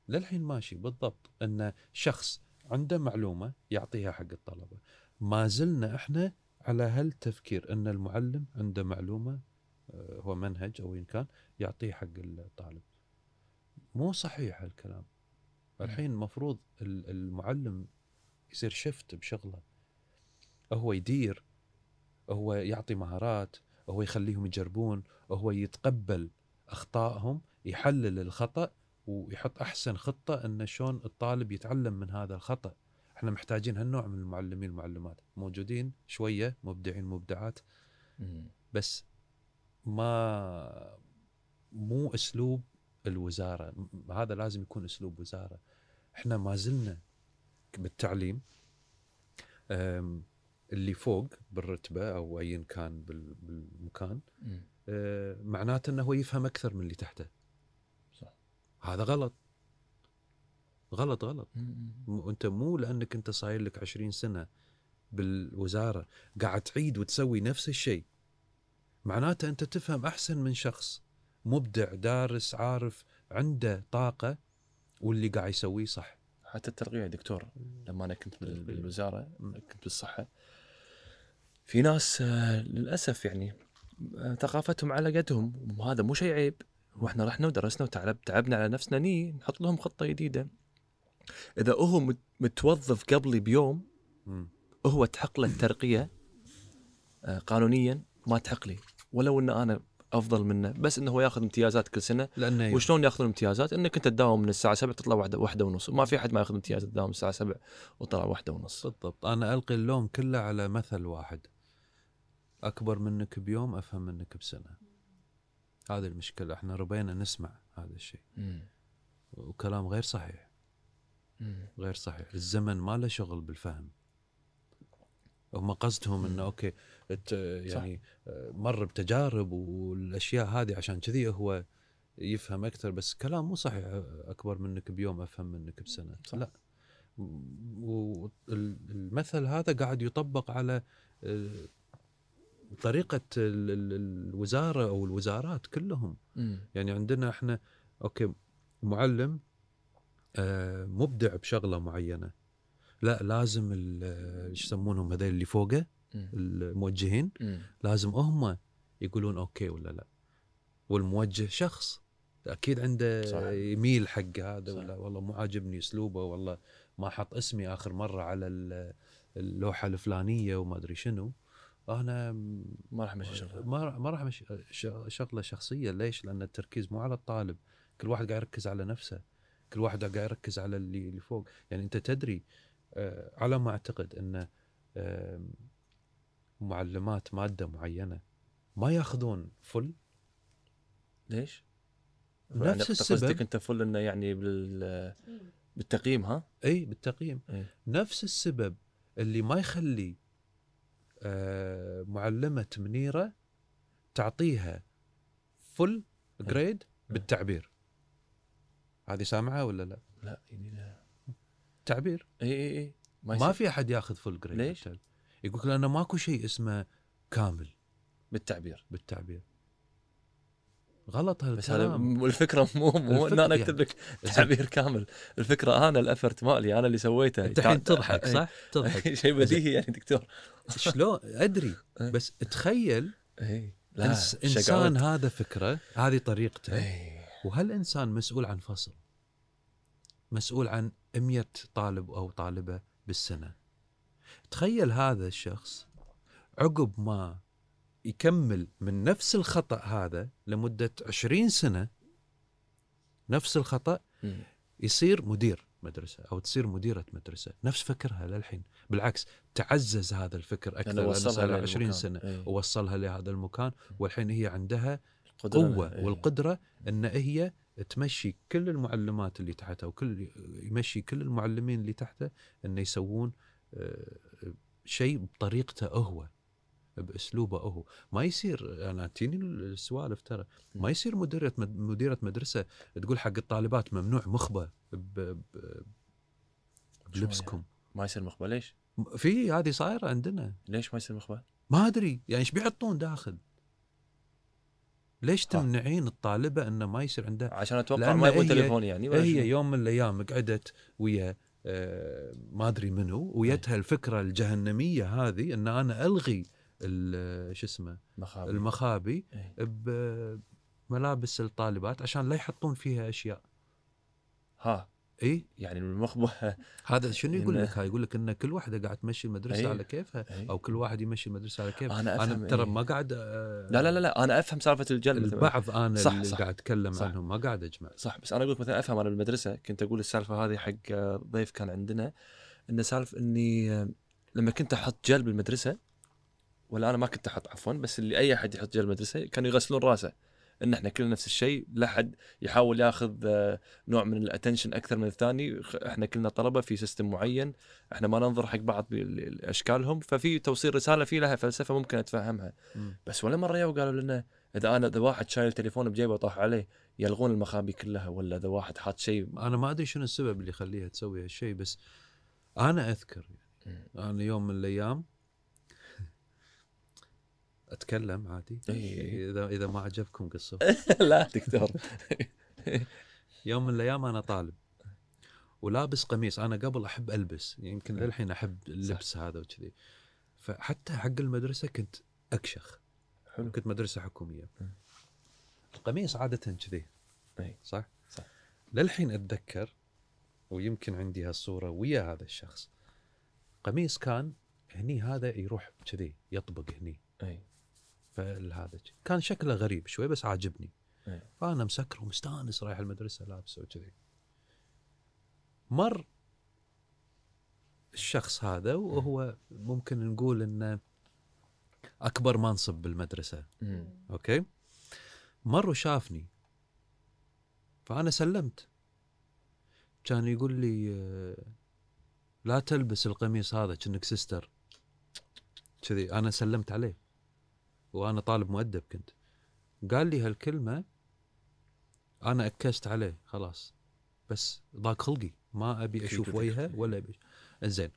Speaker 2: للحين ماشي بالضبط. إن شخص عنده معلومة يعطيها حق الطلبة. ما زلنا إحنا على هالتفكير. إن المعلم عنده معلومة آه، هو منهج أو إن كان يعطيه حق الطالب. مو صحيح هالكلام. الحين المفروض ال- المعلم يصير شفت بشغله. هو يدير هو يعطي مهارات. هو يخليهم يجربون هو يتقبل أخطائهم يحلل الخطأ ويحط أحسن خطة ان شلون الطالب يتعلم من هذا الخطأ. إحنا محتاجين هالنوع من المعلمين والمعلمات. موجودين شوية مبدعين مبدعات. بس ما مو أسلوب الوزارة. هذا لازم يكون أسلوب وزارة. إحنا ما زلنا بالتعليم اللي فوق بالرتبة أو ايا كان بال- بالمكان
Speaker 1: مم.
Speaker 2: أه، معناته إنه هو يفهم أكثر من اللي تحته
Speaker 1: صح.
Speaker 2: هذا غلط غلط غلط. م- أنت مو لأنك أنت صاير لك 20 سنة بالوزارة قاعد تعيد وتسوي نفس الشيء معناته أنت تفهم أحسن من شخص مبدع دارس عارف عنده طاقة واللي قاعد يسويه صح
Speaker 1: حتى الترقية يا دكتور لما أنا كنت.
Speaker 2: بالوزارة.
Speaker 1: كنت بالصحة في ناس آه، للأسف يعني آه، ثقافتهم على قدهم. وهذا مو شيء عيب. وإحنا رحنا ودرسنا وتعب تعبنا على نفسنا ني نحط لهم خطة جديدة. إذا هو مت- متوظف قبلي بيوم. هو تحق له الترقية آه، قانونيا ما تحق لي. ولو إن أنا أفضل منه بس إنه هو ياخذ امتيازات كل سنة.
Speaker 2: لأنه
Speaker 1: وشلون ياخذ الامتيازات؟ إنك أنت تداوم من الساعة 7 تطلع واحدة واحدة ونص. وما في أحد ما ياخذ امتياز تداوم الساعة 7 وطلع واحدة ونص.
Speaker 2: بالضبط. أنا ألقي اللوم كله على مثل واحد. أكبر منك بيوم أفهم منك بسنة. هذه المشكلة إحنا ربينا نسمع هذا الشيء. وكلام غير صحيح. غير صحيح. الزمن ما له شغل بالفهم. هم قصدهم إنه. أوكي يعني آه، مر بتجارب والأشياء هذه عشان كذي هو يفهم أكثر بس كلام مو صحيح. أكبر منك بيوم أفهم منك بسنة.
Speaker 1: صح.
Speaker 2: لا. والمثل هذا قاعد يطبق على آه، طريقة ال- ال- الوزارة أو الوزارات كلهم
Speaker 1: مم.
Speaker 2: يعني عندنا إحنا okay معلم آه، مبدع بشغلة معينة لا لازم ال- إيش يسمونهم هذول اللي فوقه. الموجهين
Speaker 1: مم.
Speaker 2: لازم هم يقولون okay ولا لا والموجه شخص أكيد عنده
Speaker 1: صح.
Speaker 2: يميل حق هذا
Speaker 1: صح.
Speaker 2: ولا والله مو عاجبني أسلوبه والله ما حط اسمي آخر مرة على ال- اللوحة الفلانية وما أدري شنو أنا
Speaker 1: ما راح امشي شغله
Speaker 2: ما ما راح امشي شغله شخصيه ليش؟ لأن التركيز مو على الطالب كل واحد قاعد يركز على نفسه كل واحد قاعد يركز على اللي اللي فوق يعني أنت تدري آه، على ما أعتقد إن معلمات مادة معينة ما ياخذون فل
Speaker 1: ليش؟
Speaker 2: نفس
Speaker 1: يعني قصدك
Speaker 2: السبب
Speaker 1: أنت فل إنه يعني بال بالتقييم ها؟
Speaker 2: إي بالتقييم
Speaker 1: إي.
Speaker 2: نفس السبب اللي ما يخلي معلمة منيرة تعطيها full grade بالتعبير. هذه سامعة ولا لا؟
Speaker 1: لا يعني لا.
Speaker 2: تعبير.
Speaker 1: إي إي إي.
Speaker 2: ما,
Speaker 1: يصير.
Speaker 2: في أحد ياخذ full grade
Speaker 1: ليش؟
Speaker 2: يقول لك لأنه ماكو شيء اسمه كامل.
Speaker 1: بالتعبير.
Speaker 2: بالتعبير. غلط
Speaker 1: بس هذا
Speaker 2: هالكلام
Speaker 1: الفكرة مو مو
Speaker 2: إن
Speaker 1: أنا
Speaker 2: يعني-
Speaker 1: أكتب لك تعبير كامل. الفكرة أنا ال effort مالي أنا اللي سويته.
Speaker 2: انت الحين تضحك. صح؟ تضحك.
Speaker 1: شيء بديهي يعني دكتور.
Speaker 2: شلون؟ أدري.
Speaker 1: إيه.
Speaker 2: بس تخيل
Speaker 1: اي
Speaker 2: إنس إنسان هذا فكرة هذه طريقته.
Speaker 1: اي
Speaker 2: وهالإنسان مسؤول عن فصل. مسؤول عن 100 طالب أو طالبة بالسنة. تخيل هذا الشخص عقب ما يكمل من نفس الخطأ هذا لمدة 20 سنة نفس
Speaker 1: الخطأ.
Speaker 2: يصير مدير. مدرسة أو تصير مديرة مدرسة نفس فكرها للحين بالعكس تعزز هذا الفكر أكثر
Speaker 1: لأنه
Speaker 2: لأنه
Speaker 1: وصلها
Speaker 2: صار له
Speaker 1: لهذا
Speaker 2: 20
Speaker 1: المكان.
Speaker 2: سنة
Speaker 1: إي.
Speaker 2: ووصلها لهذا المكان والحين هي عندها قوة
Speaker 1: إي.
Speaker 2: والقدرة إن هي تمشي كل المعلمات اللي تحتها وكل يمشي كل المعلمين اللي تحته انه يسوون آه، شيء بطريقته هو بأسلوبه هو ما يصير أنا تجيني السوالف ترى ما يصير مديرة مد- مديرة مدرسة تقول حق الطالبات ممنوع مخبة ب- بلبسكم
Speaker 1: ما يصير مخبى ليش؟
Speaker 2: في هذه صايرة عندنا
Speaker 1: ليش ما يصير مخبر؟
Speaker 2: ما أدري يعني إيش بيحطون داخل ليش. تمنعين الطالبة إنه ما يصير عندها
Speaker 1: عشان
Speaker 2: أتوقع
Speaker 1: ما يبون تليفون يعني ولا
Speaker 2: هي؟ يوم من الأيام قعدت ويا آه، ما أدري منو ويتها الفكرة الجهنمية هذه إن أنا ألغي ال- شو اسمه
Speaker 1: مخابر
Speaker 2: المخابي
Speaker 1: إيه.
Speaker 2: بملابس الطالبات عشان لا يحطون فيها أشياء
Speaker 1: ها
Speaker 2: إي
Speaker 1: يعني المخبه
Speaker 2: هذا شنو يقول لك هاي يقول لك إن كل واحدة قاعد تمشي المدرسة
Speaker 1: أي.
Speaker 2: على كيفها
Speaker 1: أي.
Speaker 2: أو كل واحد يمشي المدرسة على كيفه
Speaker 1: أنا أفهم
Speaker 2: أنا ترى. ما قاعد
Speaker 1: لا لا لا لا أنا أفهم سالفة الجلد.
Speaker 2: البعض أنا
Speaker 1: صح،
Speaker 2: اللي
Speaker 1: صح.
Speaker 2: قاعد أتكلم
Speaker 1: صح.
Speaker 2: عنهم ما قاعد أجمع
Speaker 1: صح بس أنا أقول لك مثلا أفهم أنا بالمدرسة كنت أقول السالفة هذه حق ضيف كان عندنا انه سالف إني آه، لما كنت أحط جل بالمدرسة ولا أنا ما كنت أحط عفوا بس اللي أي أحد يحط جل بالمدرسة كانوا يغسلون راسه إن إحنا كلنا نفس الشيء لا حد يحاول ياخذ آه، نوع من ال attention أكثر من الثاني إحنا كلنا طلبة في system معين إحنا ما ننظر حق بعض باشكالهم ففي توصيل رسالة في لها فلسفة ممكن أتفهمها.
Speaker 2: مم.
Speaker 1: بس ولا مرة يو قالوا لنا إذا أنا إذا واحد شايل تليفون بجيبه طاح عليه يلغون المخابي كلها ولا إذا واحد حاط شيء؟
Speaker 2: أنا ما أدري شنو السبب اللي يخليها تسوي هالشيء بس أنا أذكر يعني أنا يوم من الأيام أتكلم عادي؟
Speaker 1: إي.
Speaker 2: اذا إذا ما عجبكم قصة.
Speaker 1: لا دكتور.
Speaker 2: يوم من الأيام أنا طالب ولابس قميص. أنا قبل أحب ألبس يمكن للحين أحب اللبس هذا وكذي. فحتى حق المدرسة كنت أكشخ.
Speaker 1: حلو.
Speaker 2: كنت مدرسة حكومية.
Speaker 1: مم.
Speaker 2: القميص عادة كذي. صح؟
Speaker 1: صح.
Speaker 2: للحين أتذكر ويمكن عندي هالصورة ويا هذا الشخص قميص كان هني هذا يروح كذي يطبق هني.
Speaker 1: اي
Speaker 2: فهذا كان شكله غريب شوي بس عاجبني.
Speaker 1: إيه.
Speaker 2: فأنا مسكر ومستانس رايح المدرسة لابسه وكذي. مر الشخص هذا وهو ممكن نقول إنه أكبر منصب بالمدرسة.
Speaker 1: أمم.
Speaker 2: أوكي؟ مر وشافني. فأنا سلمت. كان يقول لي لا تلبس القميص هذا كأنك sister كذي أنا سلمت عليه. وأنا طالب مؤدب كنت. قال لي هالكلمة أنا أكست عليه خلاص. بس ضاق خلقي ما أبي
Speaker 1: أشوف
Speaker 2: وجهه ولا أبي. زين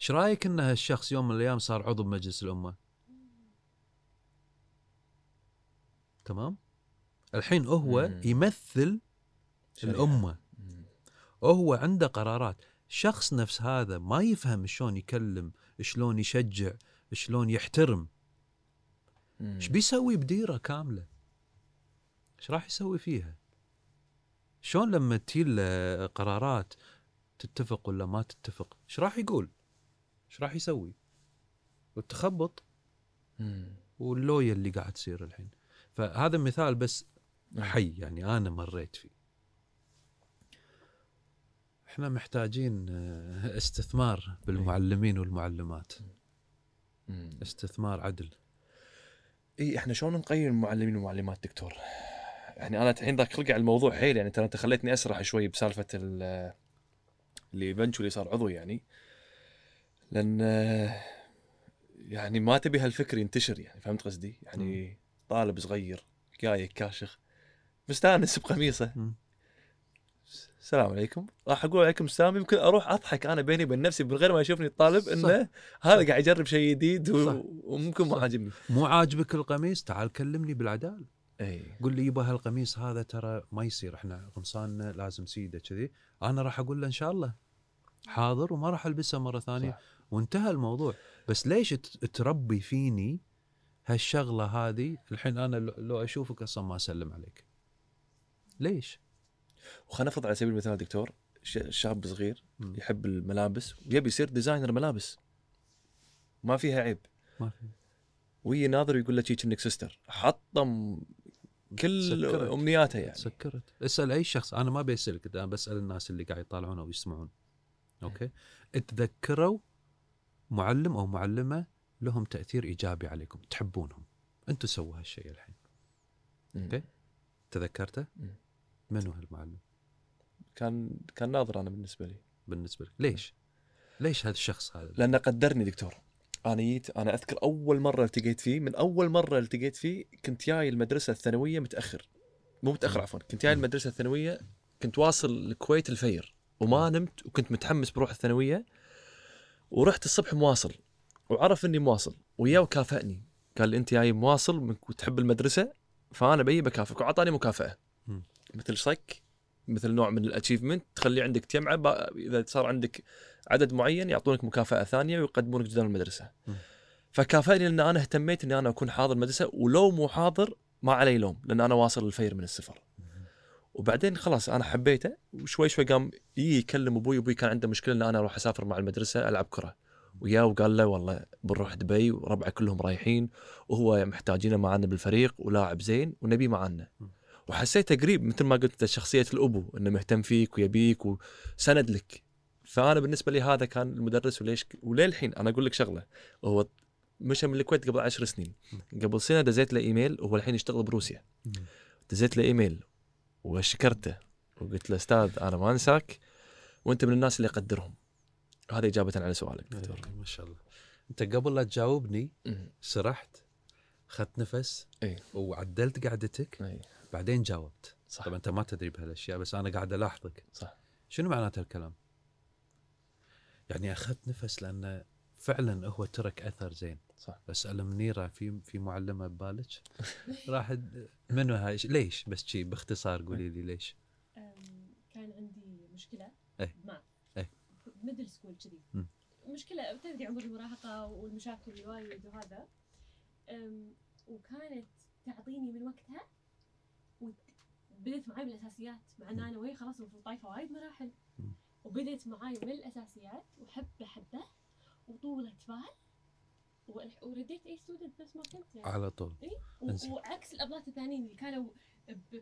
Speaker 2: إيش رأيك إن هالشخص يوم من الأيام صار عضو بمجلس الأمة؟ تمام؟ الحين هو
Speaker 1: مم.
Speaker 2: يمثل
Speaker 1: شريحة. الأمة.
Speaker 2: هو عنده قرارات. شخص نفس هذا ما يفهم شلون يكلم شلون يشجع شلون يحترم. إيش بيسوي بديرة كاملة؟ إيش راح يسوي فيها؟ شلون لما تجي له قرارات تتفق ولا ما تتفق؟ إيش راح يقول؟ إيش راح يسوي؟ والتخبط
Speaker 1: أمم.
Speaker 2: واللويا اللي قاعد تصير الحين. فهذا مثال بس
Speaker 1: نعم.
Speaker 2: حي يعني أنا مريت فيه. إحنا محتاجين آه، استثمار بالمعلمين والمعلمات. استثمار عدل.
Speaker 1: إي إحنا شلون نقيم المعلمين والمعلمات دكتور؟ يعني أنا الحين ذاك خلقي على الموضوع حيل يعني ترى أنت خليتني أسرح شوي بسالفة ال- اللي اللي صار عضو يعني لأن يعني ما تبي هالفكر ينتشر يعني فهمت قصدي؟ يعني طالب صغير جاي كاشخ مستانس بقميصه. السلام عليكم. راح أقول عليكم السلام. يمكن أروح أضحك أنا بيني وبين نفسي من غير ما يشوفني الطالب
Speaker 2: إنه.
Speaker 1: هذا قاعد يجرب شيء جديد و... وممكن ما. عاجبني.
Speaker 2: مو عاجبك القميص؟ تعال كلمني بالعداله
Speaker 1: اي
Speaker 2: قول لي يبا هالقميص هذا ترى ما يصير. إحنا قمصاننا لازم سيده كذي. أنا راح أقول له إن شاء الله. حاضر وما راح البسها مرة ثانية.
Speaker 1: صح.
Speaker 2: وانتهى الموضوع. بس ليش تربي فيني هالشغلة هذه؟ الحين أنا لو أشوفك أصلا ما أسلم عليك. ليش؟
Speaker 1: وخلينا نفرض على سبيل المثال دكتور شاب صغير
Speaker 2: مم.
Speaker 1: يحب الملابس ويبي يصير designer ملابس. ما فيها عيب.
Speaker 2: ما في
Speaker 1: ويجي ناظر ويقول له انك sister حطم كل
Speaker 2: سكرت.
Speaker 1: أمنياته يعني.
Speaker 2: سكرت. اسأل أي شخص. أنا ما بسالك أنا بسال الناس اللي قاعد يطالعون أو يسمعون. أوكي؟ تذكروا معلم أو معلمة لهم تأثير إيجابي عليكم تحبونهم. أنتم سووا هالشيء الحين.
Speaker 1: مم.
Speaker 2: أوكي. تذكرته؟
Speaker 1: مم.
Speaker 2: من هو المعلم
Speaker 1: كان كان ناظر أنا بالنسبة لي.
Speaker 2: بالنسبة لك. ليش؟ ليش هذا الشخص هذا؟
Speaker 1: لأنه قدرني دكتور. أنا جيت أنا أذكر أول مرة التقيت فيه من أول مرة التقيت فيه كنت جاي المدرسة الثانوية متأخر. مو
Speaker 2: متأخر.
Speaker 1: عفوا. كنت جاي. المدرسة الثانوية كنت واصل الكويت الفير. وما نمت وكنت متحمس بروح الثانوية. ورحت الصبح مواصل. وعرف إني مواصل. وياه وكافئني. قال لي أنت جاي مواصل وتحب المدرسة. فأنا بيي بكافئك وأعطاني
Speaker 2: مكافأة.
Speaker 1: مثل صك مثل نوع من ال achievement تخلي عندك تجمعه إذا صار عندك عدد معين يعطونك مكافأة ثانية ويقدمونك جدول
Speaker 2: المدرسة.
Speaker 1: فكافئني لأن أنا اهتميت إني أنا أكون حاضر المدرسة ولو مو حاضر ما علي لوم لأن أنا واصل الفجر من السفر وبعدين خلاص أنا حبيته وشوي شوي قام يجي يكلم أبوي أبوي كان عنده مشكلة إن أنا أروح أسافر مع المدرسة ألعب كرة. وياه وقال له والله بنروح دبي وربعه كلهم رايحين وهو محتاجينه معنا بالفريق ولاعب زين ونبي معنا. وحسيته قريب مثل ما قلت شخصية الأبو إنه مهتم فيك ويبيك وسند لك. فأنا بالنسبة لي هذا كان المدرس وليش وللحين أنا أقول لك شغلة. هو مشى من الكويت قبل عشر سنين. قبل سنة دزيت له إيميل وهو الحين يشتغل بروسيا. دزيت له إيميل وشكرته وقلت له أستاذ أنا ما أنساك وأنت من الناس اللي اقدرهم هذا إجابة على سؤالك دكتور.
Speaker 2: ما شاء الله. أنت قبل لا تجاوبني. سرحت اخذت نفس
Speaker 1: إيه.
Speaker 2: وعدلت قعدتك.
Speaker 1: اي
Speaker 2: بعدين جاوبت
Speaker 1: صح
Speaker 2: طبعا أنت ما تدري بهالأشياء بس أنا قاعد ألاحظك
Speaker 1: صح
Speaker 2: شنو معناته الكلام؟ يعني أخذت نفس لأنه فعلا هو ترك أثر زين
Speaker 1: صح
Speaker 2: اسال منيره في في معلمة ببالك؟ راح منو هاي ليش بس شي باختصار قولي لي ليش؟
Speaker 3: كان عندي مشكلة
Speaker 2: إيه.
Speaker 3: مع
Speaker 2: إيه.
Speaker 3: middle school كذي. مشكلة تدري عمر المراهقة والمشاكل الوايد وهذا وكانت تعطيني من وقتها وبدت معي بالأساسيات مع ان أنا وهي خلاص المفروض طايفة وايد مراحل
Speaker 2: مم.
Speaker 3: وبدت معاي من الاساسيات وحبه حبه وطولة بال ورديت A student نفس ما كنت يعني
Speaker 2: على طول إنزين.
Speaker 3: وعكس الابلات الثانيين اللي كانوا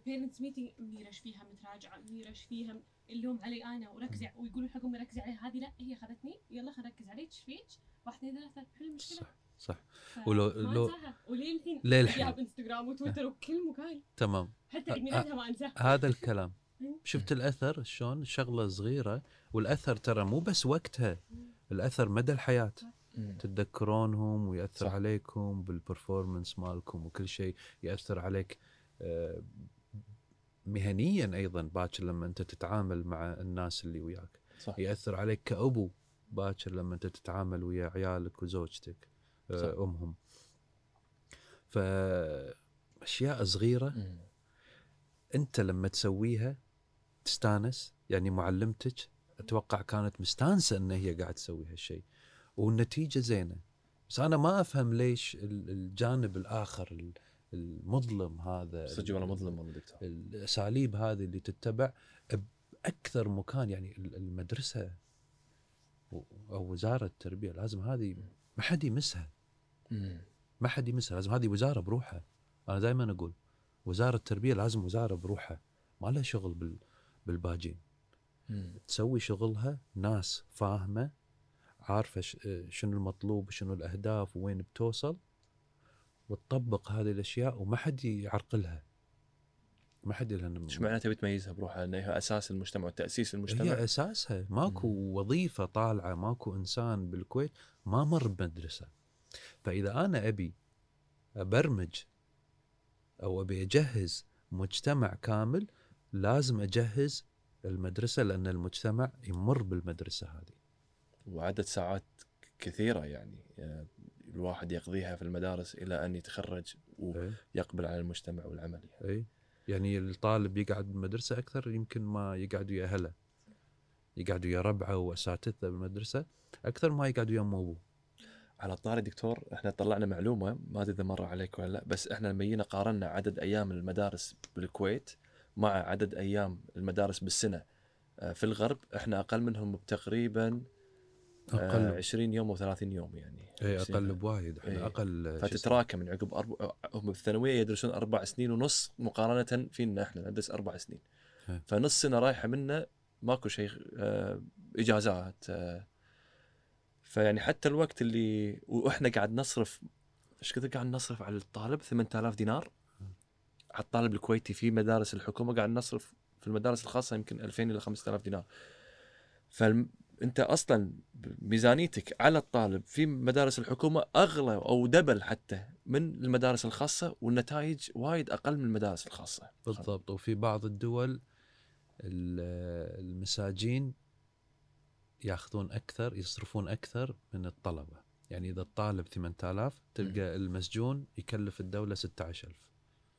Speaker 3: parents meeting منيرة شفيها متراجعة منيرة شفيها اللوم علي أنا وركزي ويقولون حق امي ركزي عليها هذه لا هي أخذتني يلا خلينا نركز عليك إيش فيك؟ واحد اثنين ثلاثة حل المشكلة
Speaker 2: صح صح.
Speaker 3: ف-
Speaker 2: ولو-
Speaker 3: ما
Speaker 2: لو-
Speaker 3: انساها. وللحين
Speaker 2: للحين.
Speaker 3: يا بانستغرام وتويتر وكل مكان.
Speaker 2: تمام.
Speaker 3: حتى عيد ميلادها ما انساه
Speaker 2: هذا الكلام.
Speaker 3: مم.
Speaker 2: شفت الأثر؟ شلون؟ شغلة صغيرة. والأثر ترى مو بس وقتها. الأثر مدى
Speaker 1: الحياة.
Speaker 2: تتذكرونهم ويأثر
Speaker 1: صح.
Speaker 2: عليكم بال performance مالكم وكل شيء. يأثر عليك آه، مهنيا أيضا باكر لما أنت تتعامل مع الناس اللي وياك.
Speaker 1: صح.
Speaker 2: يأثر عليك كأبو باكر لما أنت تتعامل ويا عيالك وزوجتك. أمهم. فأشياء صغيرة
Speaker 1: أمم.
Speaker 2: أنت لما تسويها تستانس يعني معلمتك أتوقع كانت مستانسة إن هي قاعد تسوي هالشيء. والنتيجة زينة. بس أنا ما أفهم ليش ال- الجانب الآخر ال- المظلم هذا
Speaker 1: صدق والله مظلم والله دكتور.
Speaker 2: الأساليب هذه اللي تتبع بأكثر مكان يعني ال- المدرسة أو وزارة التربية لازم هذه ما حد يمسها. ما حد يمسها لازم هذه وزارة بروحها. أنا دائما أقول وزارة التربية لازم وزارة بروحها. ما لها شغل بال بالباجين. تسوي شغلها ناس فاهمة عارفة ش- شنو المطلوب وشنو الأهداف وين بتوصل وتطبق هذه الأشياء وما حد يعرقلها. ما حد لها
Speaker 1: إيش معناته تبي تميزها بروحها؟ إنها أساس المجتمع وتأسيس المجتمع؟
Speaker 2: هي أساسها. ماكو وظيفة طالعة ماكو إنسان بالكويت ما مر بمدرسة. فإذا أنا أبي أبرمج أو أبي أجهز مجتمع كامل لازم أجهز المدرسة لأن المجتمع يمر بالمدرسة هذه
Speaker 1: وعدد ساعات كثيرة يعني آه، الواحد يقضيها في المدارس إلى أن يتخرج
Speaker 2: إيه.
Speaker 1: ويقبل على المجتمع والعمل يعني.
Speaker 2: اي يعني الطالب يقعد بالمدرسة أكثر يمكن ما يقعد ويا اهله يقعد ويا ربعة وأساتذة بالمدرسة أكثر ما يقعد ويا امه وابوه
Speaker 1: على الطاري دكتور إحنا طلعنا معلومة ما أدري إذا مر عليك ولا لا بس إحنا لما جينا قارنا عدد أيام المدارس بالكويت مع عدد أيام المدارس بالسنة آه، في الغرب إحنا أقل منهم بتقريبا آه،
Speaker 2: أقل
Speaker 1: 20 يوم و30 يوم يعني
Speaker 2: اي
Speaker 1: 20
Speaker 2: أقل بوايد إحنا
Speaker 1: إيه.
Speaker 2: أقل.
Speaker 1: فتتراكم من عقب أربع هم بالثانوية يدرسون أربع سنين ونص مقارنة فينا إحنا ندرس أربع سنين
Speaker 2: إيه.
Speaker 1: فنص سنة رايحة منا ماكو شيء آه، إجازات آه، فيعني حتى الوقت اللي وإحنا قاعد نصرف إيش كثر قاعد نصرف على الطالب؟ 8000 دينار. على الطالب الكويتي في مدارس الحكومة قاعد نصرف في المدارس الخاصة يمكن 2000 إلى 5000 دينار. فانت أصلا ميزانيتك على الطالب في مدارس الحكومة أغلى أو دبل حتى من المدارس الخاصة والنتائج وايد أقل من المدارس الخاصة.
Speaker 2: بالضبط. وفي بعض الدول ال- المساجين ياخذون أكثر يصرفون أكثر من الطلبة يعني إذا الطالب 8000 تلقى المسجون يكلف الدولة 16000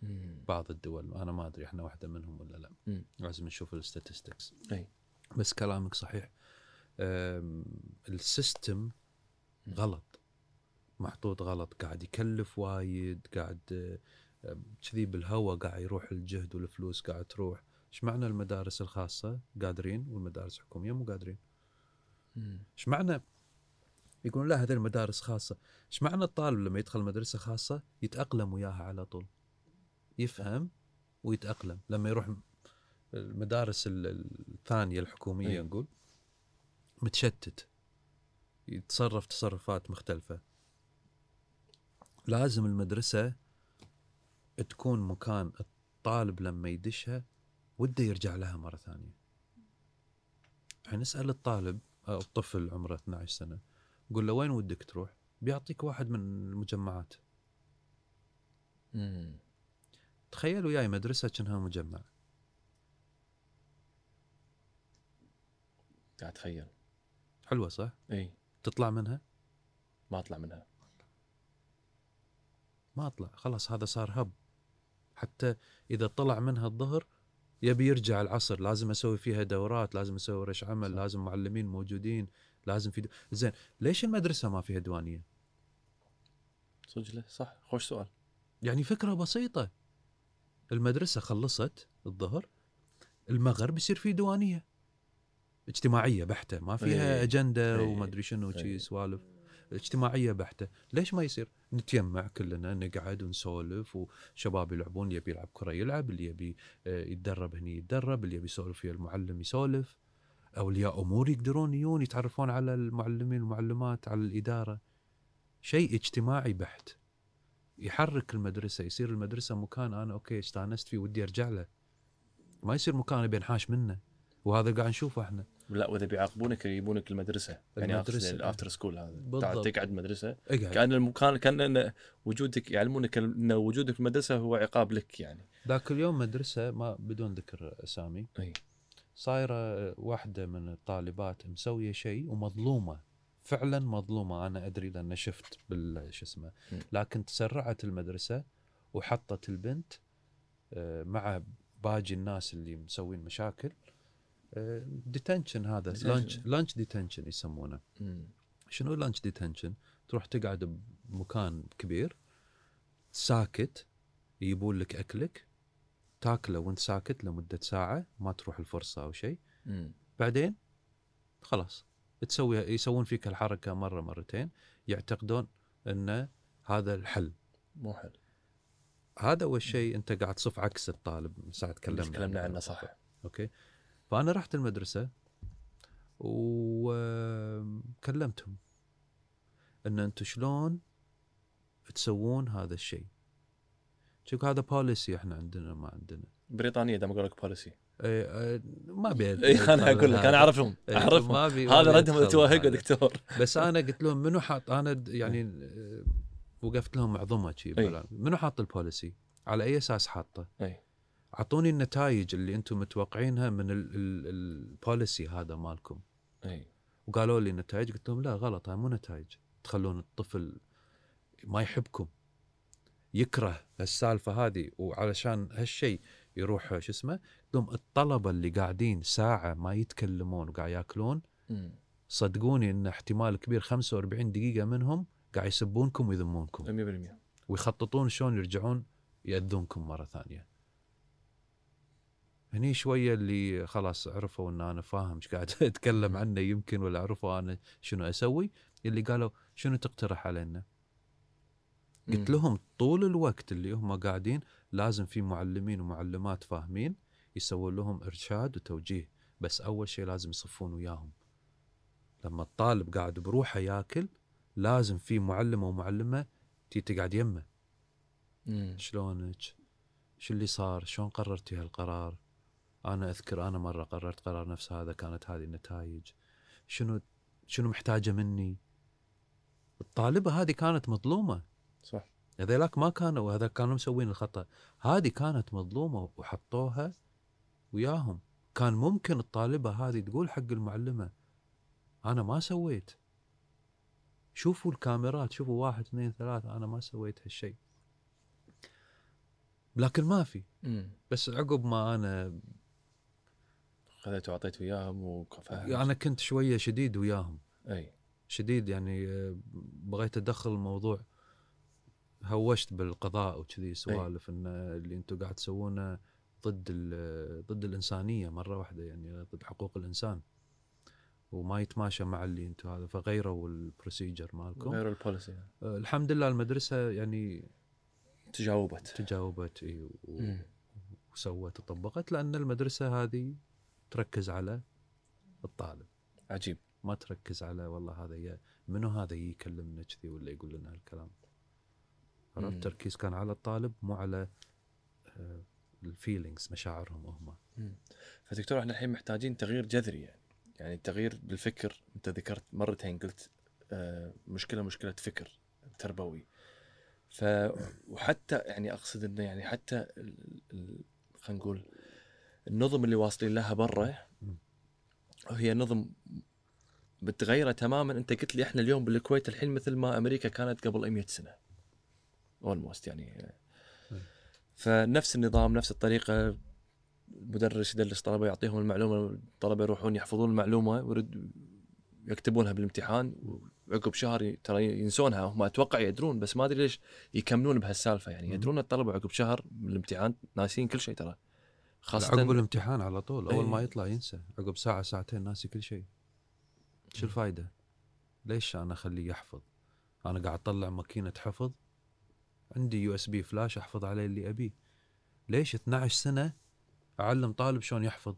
Speaker 1: مم.
Speaker 2: بعض الدول أنا ما أدري إحنا واحدة منهم ولا لا
Speaker 1: مم.
Speaker 2: لازم نشوف ال statistics
Speaker 1: أي.
Speaker 2: بس كلامك صحيح ال
Speaker 1: system.
Speaker 2: غلط محطوط غلط قاعد يكلف وايد قاعد كذي بالهواء قاعد يروح الجهد والفلوس قاعد تروح إيش معنى المدارس الخاصة قادرين والمدارس الحكومية مو قادرين. إيش معنى؟ يقولون لا هذه المدارس خاصة. إيش معنى الطالب لما يدخل مدرسه خاصة يتأقلم وياها على طول؟ يفهم ويتأقلم. لما يروح المدارس ال- الثانية الحكومية
Speaker 1: أيوة.
Speaker 2: نقول متشتت. يتصرف تصرفات مختلفة. لازم المدرسة تكون مكان الطالب لما يدشها وده يرجع لها مرة ثانية. الحين نسأل الطالب الطفل عمره 12 سنة قول له وين ودك تروح؟ بيعطيك واحد من المجمعات.
Speaker 1: مم.
Speaker 2: تخيل وياي مدرسة كأنها مجمع.
Speaker 1: قاعد اتخيل
Speaker 2: حلوة صح؟
Speaker 1: إي.
Speaker 2: تطلع منها؟
Speaker 1: ما أطلع منها.
Speaker 2: ما أطلع خلاص هذا صار هب. حتى إذا طلع منها الظهر يبي يرجع العصر لازم أسوي فيها دورات لازم أسوي ورش عمل
Speaker 1: صح.
Speaker 2: لازم معلمين موجودين لازم في دو... زين ليش المدرسة ما فيها ديوانية
Speaker 1: صدق له صح خوش سؤال
Speaker 2: يعني فكرة بسيطة المدرسة خلصت الظهر المغرب يصير في ديوانية اجتماعية بحتة ما فيها
Speaker 1: إيه.
Speaker 2: أجندة
Speaker 1: إيه.
Speaker 2: وما أدري شنو
Speaker 1: إيه.
Speaker 2: شي سوالف اجتماعيه بحتة. ليش ما يصير؟ نتجمع كلنا نقعد ونسولف وشباب يلعبون اللي يبي يلعب كرة يلعب اللي يبي آه، يتدرب هني يتدرب اللي يبي يسولف ويا المعلم يسولف. أولياء أمور يقدرون يجون يتعرفون على المعلمين والمعلمات على الإدارة. شيء اجتماعي بحت. يحرك المدرسة يصير المدرسة مكان أنا أوكي استانست فيه ودي أرجع له. ما يصير مكان ابي منه. وهذا قاعد نشوفه إحنا.
Speaker 1: لا وإذا بيعاقبونك يجيبونك المدرسة. يعني
Speaker 2: المدرسة.
Speaker 1: ال after school هذا.
Speaker 2: بالضبط.
Speaker 1: تقعد مدرسة.
Speaker 2: اقعد.
Speaker 1: كأن المكان كان وجودك يعلمونك إن وجودك في المدرسة هو عقاب لك يعني.
Speaker 2: ذاك اليوم مدرسة ما بدون ذكر أسامي.
Speaker 1: إي.
Speaker 2: صايرة واحدة من الطالبات مسوية شيء ومظلومة. فعلا مظلومة. أنا أدري لأن شفت بال شو اسمه. لكن تسرعت المدرسة وحطت البنت آه، مع باقي الناس اللي مسوين مشاكل. detention هذا
Speaker 1: Detention.
Speaker 2: lunch lunch detention يسمونه. شنو lunch detention تروح تقعد بمكان كبير ساكت يجيبون لك أكلك تاكله وانت ساكت لمدة ساعة ما تروح الفرصة أو شيء. بعدين خلاص تسوي يسوون فيك الحركة مرة مرتين يعتقدون إن هذا الحل.
Speaker 1: مو حل.
Speaker 2: هذا اول شيء أنت قاعد تصف عكس الطالب من ساعة تكلمنا
Speaker 1: اللي تكلمنا عنه صح.
Speaker 2: أوكي. فأنا رحت المدرسة وكلمتهم إن أنتم شلون تسوون هذا الشيء. شوف هذا policy إحنا عندنا ما عندنا.
Speaker 1: بريطانيا دام أقول لك policy
Speaker 2: إيه، آه، ما ابي
Speaker 1: اي أنا أقول لك أنا أعرفهم
Speaker 2: إيه، أعرفهم.
Speaker 1: هذا ردهم توهق. دكتور.
Speaker 2: بس أنا قلت لهم منو حاط أنا يعني وقفت لهم معظمه شي منو حاط ال policy؟ على أي أساس حاطه؟
Speaker 1: اي
Speaker 2: أعطوني النتائج اللي أنتم متوقعينها من ال- ال- البوليسي هذا مالكم.
Speaker 1: إي.
Speaker 2: وقالوا لي نتائج قلت لهم لا غلط هاي مو نتائج. تخلون الطفل ما يحبكم. يكره السالفة هذه وعلشان هالشيء يروح شو اسمه قلت لهم الطلبة اللي قاعدين ساعة ما يتكلمون وقاعد ياكلون. صدقوني إن احتمال كبير 45 دقيقة منهم قاعد يسبونكم ويذمونكم.
Speaker 1: 100%
Speaker 2: ويخططون شلون يرجعون يأذونكم مرة ثانية. هني شوية اللي خلاص عرفوا إن أنا فاهم إيش قاعد أتكلم عنه يمكن ولا عرفوا أنا شنو أسوي اللي قالوا شنو تقترح علينا؟ قلت. لهم طول الوقت اللي هم قاعدين لازم في معلمين ومعلمات فاهمين يسوون لهم إرشاد وتوجيه بس أول شيء لازم يصفون وياهم لما الطالب قاعد بروحه ياكل لازم في معلم ومعلمة تي تقعد يمه. شلونك شو اللي صار شلون قررتي هالقرار أنا أذكر أنا مرة قررت قرار نفس هذا كانت هذه النتائج. شنو شنو محتاجة مني؟ الطالبة هذه كانت مظلومة.
Speaker 1: صح.
Speaker 2: هذيلاك ما كانوا هذا كانوا مسوين الخطأ. هذه كانت مظلومة وحطوها وياهم. كان ممكن الطالبة هذه تقول حق المعلمة أنا ما سويت. شوفوا الكاميرات شوفوا واحد اثنين ثلاثة أنا ما سويت هالشيء. لكن ما في. بس عقب ما أنا
Speaker 1: خذيت وعطيت وياهم وفهمت.
Speaker 2: أنا كنت شوية شديد وياهم.
Speaker 1: أي.
Speaker 2: شديد يعني آه، بغيت أدخل الموضوع. هوشت بالقضاء وكذي سوالف إن اللي أنتم قاعد تسوونه ضد ال- ضد الإنسانية مرة واحدة يعني ضد حقوق الإنسان. وما يتماشى مع اللي أنتم هذا فغيروا ال procedure مالكم.
Speaker 1: غير ال policy
Speaker 2: آه، الحمد لله المدرسة يعني
Speaker 1: تجاوبت.
Speaker 2: تجاوبت
Speaker 1: مم.
Speaker 2: وسوت وطبقت لأن المدرسة هذه تركز على الطالب.
Speaker 1: عجيب.
Speaker 2: ما تركز على والله هذا ي... منو هذا يكلمنا كذي ولا يقول لنا هالكلام. عرفت؟ التركيز كان على الطالب مو على الفيلينجز مشاعرهم هم.
Speaker 1: فدكتور إحنا الحين محتاجين تغيير جذري يعني. يعني تغيير بالفكر. انت ذكرت مرتين قلت آه، مشكلة مشكلة فكر تربوي. ف وحتى يعني أقصد إنه يعني حتى خلينا نقول النظم اللي واصلين لها برا
Speaker 2: مم.
Speaker 1: هي نظم بتغيره تماما. انت قلت لي إحنا اليوم بالكويت الحين مثل ما أمريكا كانت قبل 100 سنة. اولموست يعني. فنفس النظام نفس الطريقة. المدرس يدرس الطلبه يعطيهم المعلومة الطلبه يروحون يحفظون المعلومة ويرد يكتبونها بالامتحان. وعقب شهر ترى ينسونها. هم أتوقع يدرون بس ما أدري ليش يكملون بهالسالفة يعني. يدرون الطلبة عقب شهر من الامتحان ناسين كل شيء ترى. خاصة
Speaker 2: عقب الامتحان على طول
Speaker 1: أول.
Speaker 2: ما يطلع ينسى. عقب ساعة ساعتين ناسي كل شيء. شو الفائده ليش أنا أخليه يحفظ؟ أنا قاعد أطلع ماكينة حفظ عندي USB flash أحفظ عليه اللي أبيه. ليش 12 سنة أعلم طالب شلون يحفظ؟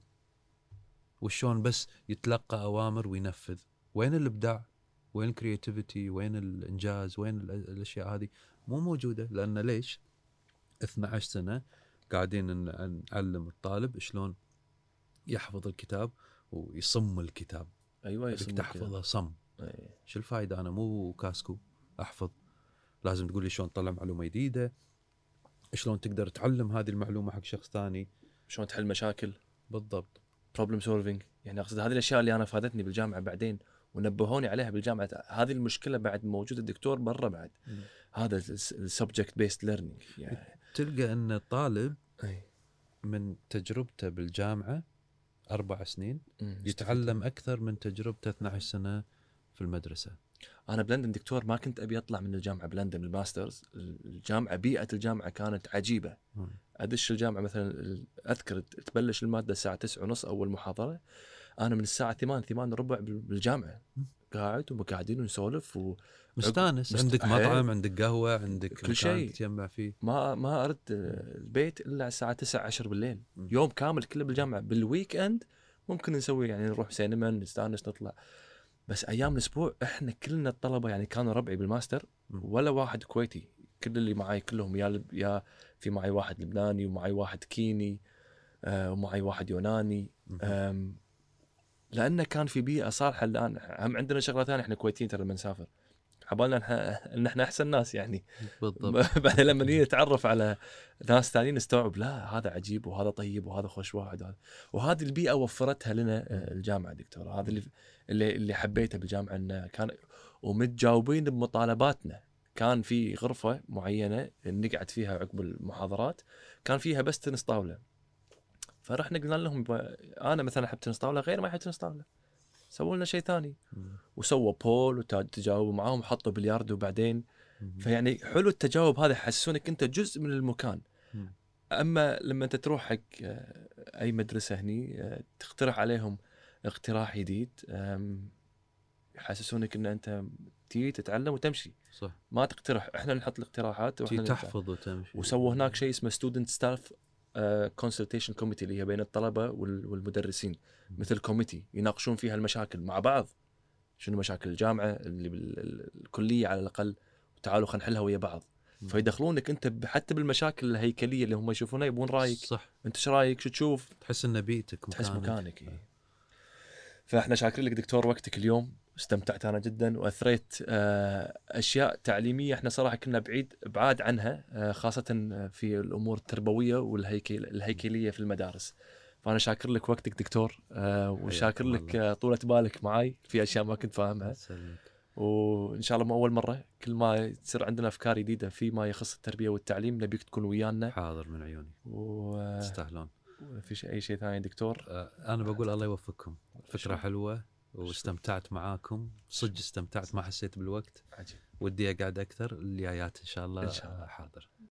Speaker 2: وشلون بس يتلقى أوامر وينفذ؟ وين الإبداع؟ وين ال creativity وين الإنجاز؟ وين ال- الأشياء هذه؟ مو موجودة. لأن ليش؟ 12 سنة قاعدين نعلم الطالب شلون يحفظ الكتاب ويصم الكتاب. أيوه
Speaker 1: يصم
Speaker 2: تحفظه صم.
Speaker 1: إي.
Speaker 2: شو الفائده أنا مو كاسكو أحفظ. لازم تقول لي شلون تطلع معلومة جديدة شلون تقدر تعلم هذه المعلومة حق شخص ثاني.
Speaker 1: شلون تحل مشاكل.
Speaker 2: بالضبط.
Speaker 1: problem solving يعني أقصد هذه الأشياء اللي أنا فادتني بالجامعة بعدين ونبهوني عليها بالجامعة. هذه المشكلة بعد موجود الدكتور برا بعد.
Speaker 2: مم.
Speaker 1: هذا ال subject based learning يعني
Speaker 2: تلقى أن الطالب
Speaker 1: أي.
Speaker 2: من تجربته بالجامعة أربع سنين. يتعلم أكثر من تجربته 12 سنة في المدرسة
Speaker 1: أنا بلندن دكتور ما كنت أبي أطلع من الجامعة بلندن ال master's الجامعة بيئة الجامعة كانت عجيبة
Speaker 2: مم.
Speaker 1: أدش الجامعة مثلا أذكر تبلش المادة الساعة 9 ونص أول محاضرة أنا من الساعة 8 8 ربع بال-
Speaker 2: بالجامعة.
Speaker 1: قاعد وقاعدين ونسولف و...
Speaker 2: مستانس
Speaker 1: مست-
Speaker 2: عندك
Speaker 1: حيل.
Speaker 2: مطعم عندك قهوة عندك
Speaker 1: كل شيء.
Speaker 2: تجمع فيه
Speaker 1: ما ما أرد البيت إلا الساعة 9 10 بالليل
Speaker 2: مم.
Speaker 1: يوم كامل كله بالجامعة بال weekend ممكن نسوي يعني نروح سينما نستانس نطلع بس أيام الأسبوع إحنا كلنا الطلبة يعني كانوا ربعي بالماستر. ولا واحد كويتي كل اللي معي كلهم يا لب- يا في معي واحد لبناني ومعي واحد كيني آه ومعي واحد يوناني لأنه كان في بيئة صالحة الآن. هم عندنا شغلة ثانية إحنا كويتيين ترى لما نسافر. حبالنا إحنا- ان إحنا أحسن ناس يعني.
Speaker 2: بالضبط.
Speaker 1: بعدين لما نيجي نتعرف على ناس ثانيين نستوعب لا هذا عجيب وهذا طيب وهذا خوش واحد وهذا. وهذه البيئة وفرتها لنا آه، الجامعة دكتور هذا اللي اللي اللي حبيته بالجامعة إنه كان ومتجاوبين بمطالباتنا. كان في غرفة معينة نقعد فيها عقب المحاضرات. كان فيها بس تنس طاولة. فرحنا قلنا لهم أنا مثلا أحب تنس طاوله غير ما يحب تنس طاوله سووا لنا شيء ثاني. وسووا pool وتجاوبوا معاهم وحطوا بلياردو بعدين
Speaker 2: مم.
Speaker 1: فيعني حلو التجاوب هذا يحسسونك أنت جزء من المكان. أما لما أنت تروح حق آه، أي مدرسة هني آه، تقترح عليهم اقتراح جديد يحسسونك إن أنت تيجي تتعلم وتمشي.
Speaker 2: صح.
Speaker 1: ما تقترح إحنا نحط الاقتراحات
Speaker 2: تي
Speaker 1: وإحنا
Speaker 2: تحفظ وتمشي.
Speaker 1: وسووا هناك شيء اسمه student staff consultation committee اللي هي بين الطلبة وال- والمدرسين. مثل committee يناقشون فيها المشاكل مع بعض. شنو مشاكل الجامعة اللي بالكليه على الأقل تعالوا خلينا نحلها ويا بعض. فيدخلونك أنت حتى بالمشاكل الهيكلية اللي هم يشوفونها يبون رأيك.
Speaker 2: صح.
Speaker 1: أنت إيش رأيك؟ شو تشوف؟
Speaker 2: تحس إن بيئتك
Speaker 1: تحس
Speaker 2: مكانك.
Speaker 1: مكانك إيه. فإحنا شاكرين لك دكتور وقتك اليوم. استمتعت أنا جدا وأثريت آه، أشياء تعليمية إحنا صراحة كنا بعيد ابعاد عنها آه، خاصة في الأمور التربوية والهيكل الهيكلية في المدارس. فأنا شاكر لك وقتك دكتور آه وشاكر لك. آه طولة بالك معاي في أشياء ما كنت فاهمها. وإن شاء الله مو أول مرة كل ما تصير عندنا أفكار جديدة فيما يخص التربية والتعليم نبيك تكون ويانا.
Speaker 2: حاضر من عيوني.
Speaker 1: و-
Speaker 2: تستاهلون.
Speaker 1: وفي شيء أي شيء ثاني دكتور؟
Speaker 2: آه، أنا بقول الله يوفقكم.
Speaker 1: فكرة.
Speaker 2: حلوة. واستمتعت معاكم. صدق استمتعت ما حسيت بالوقت.
Speaker 1: عجيب.
Speaker 2: ودي أقعد أكثر. الجايات إن شاء الله
Speaker 1: إن شاء الله.
Speaker 2: حاضر.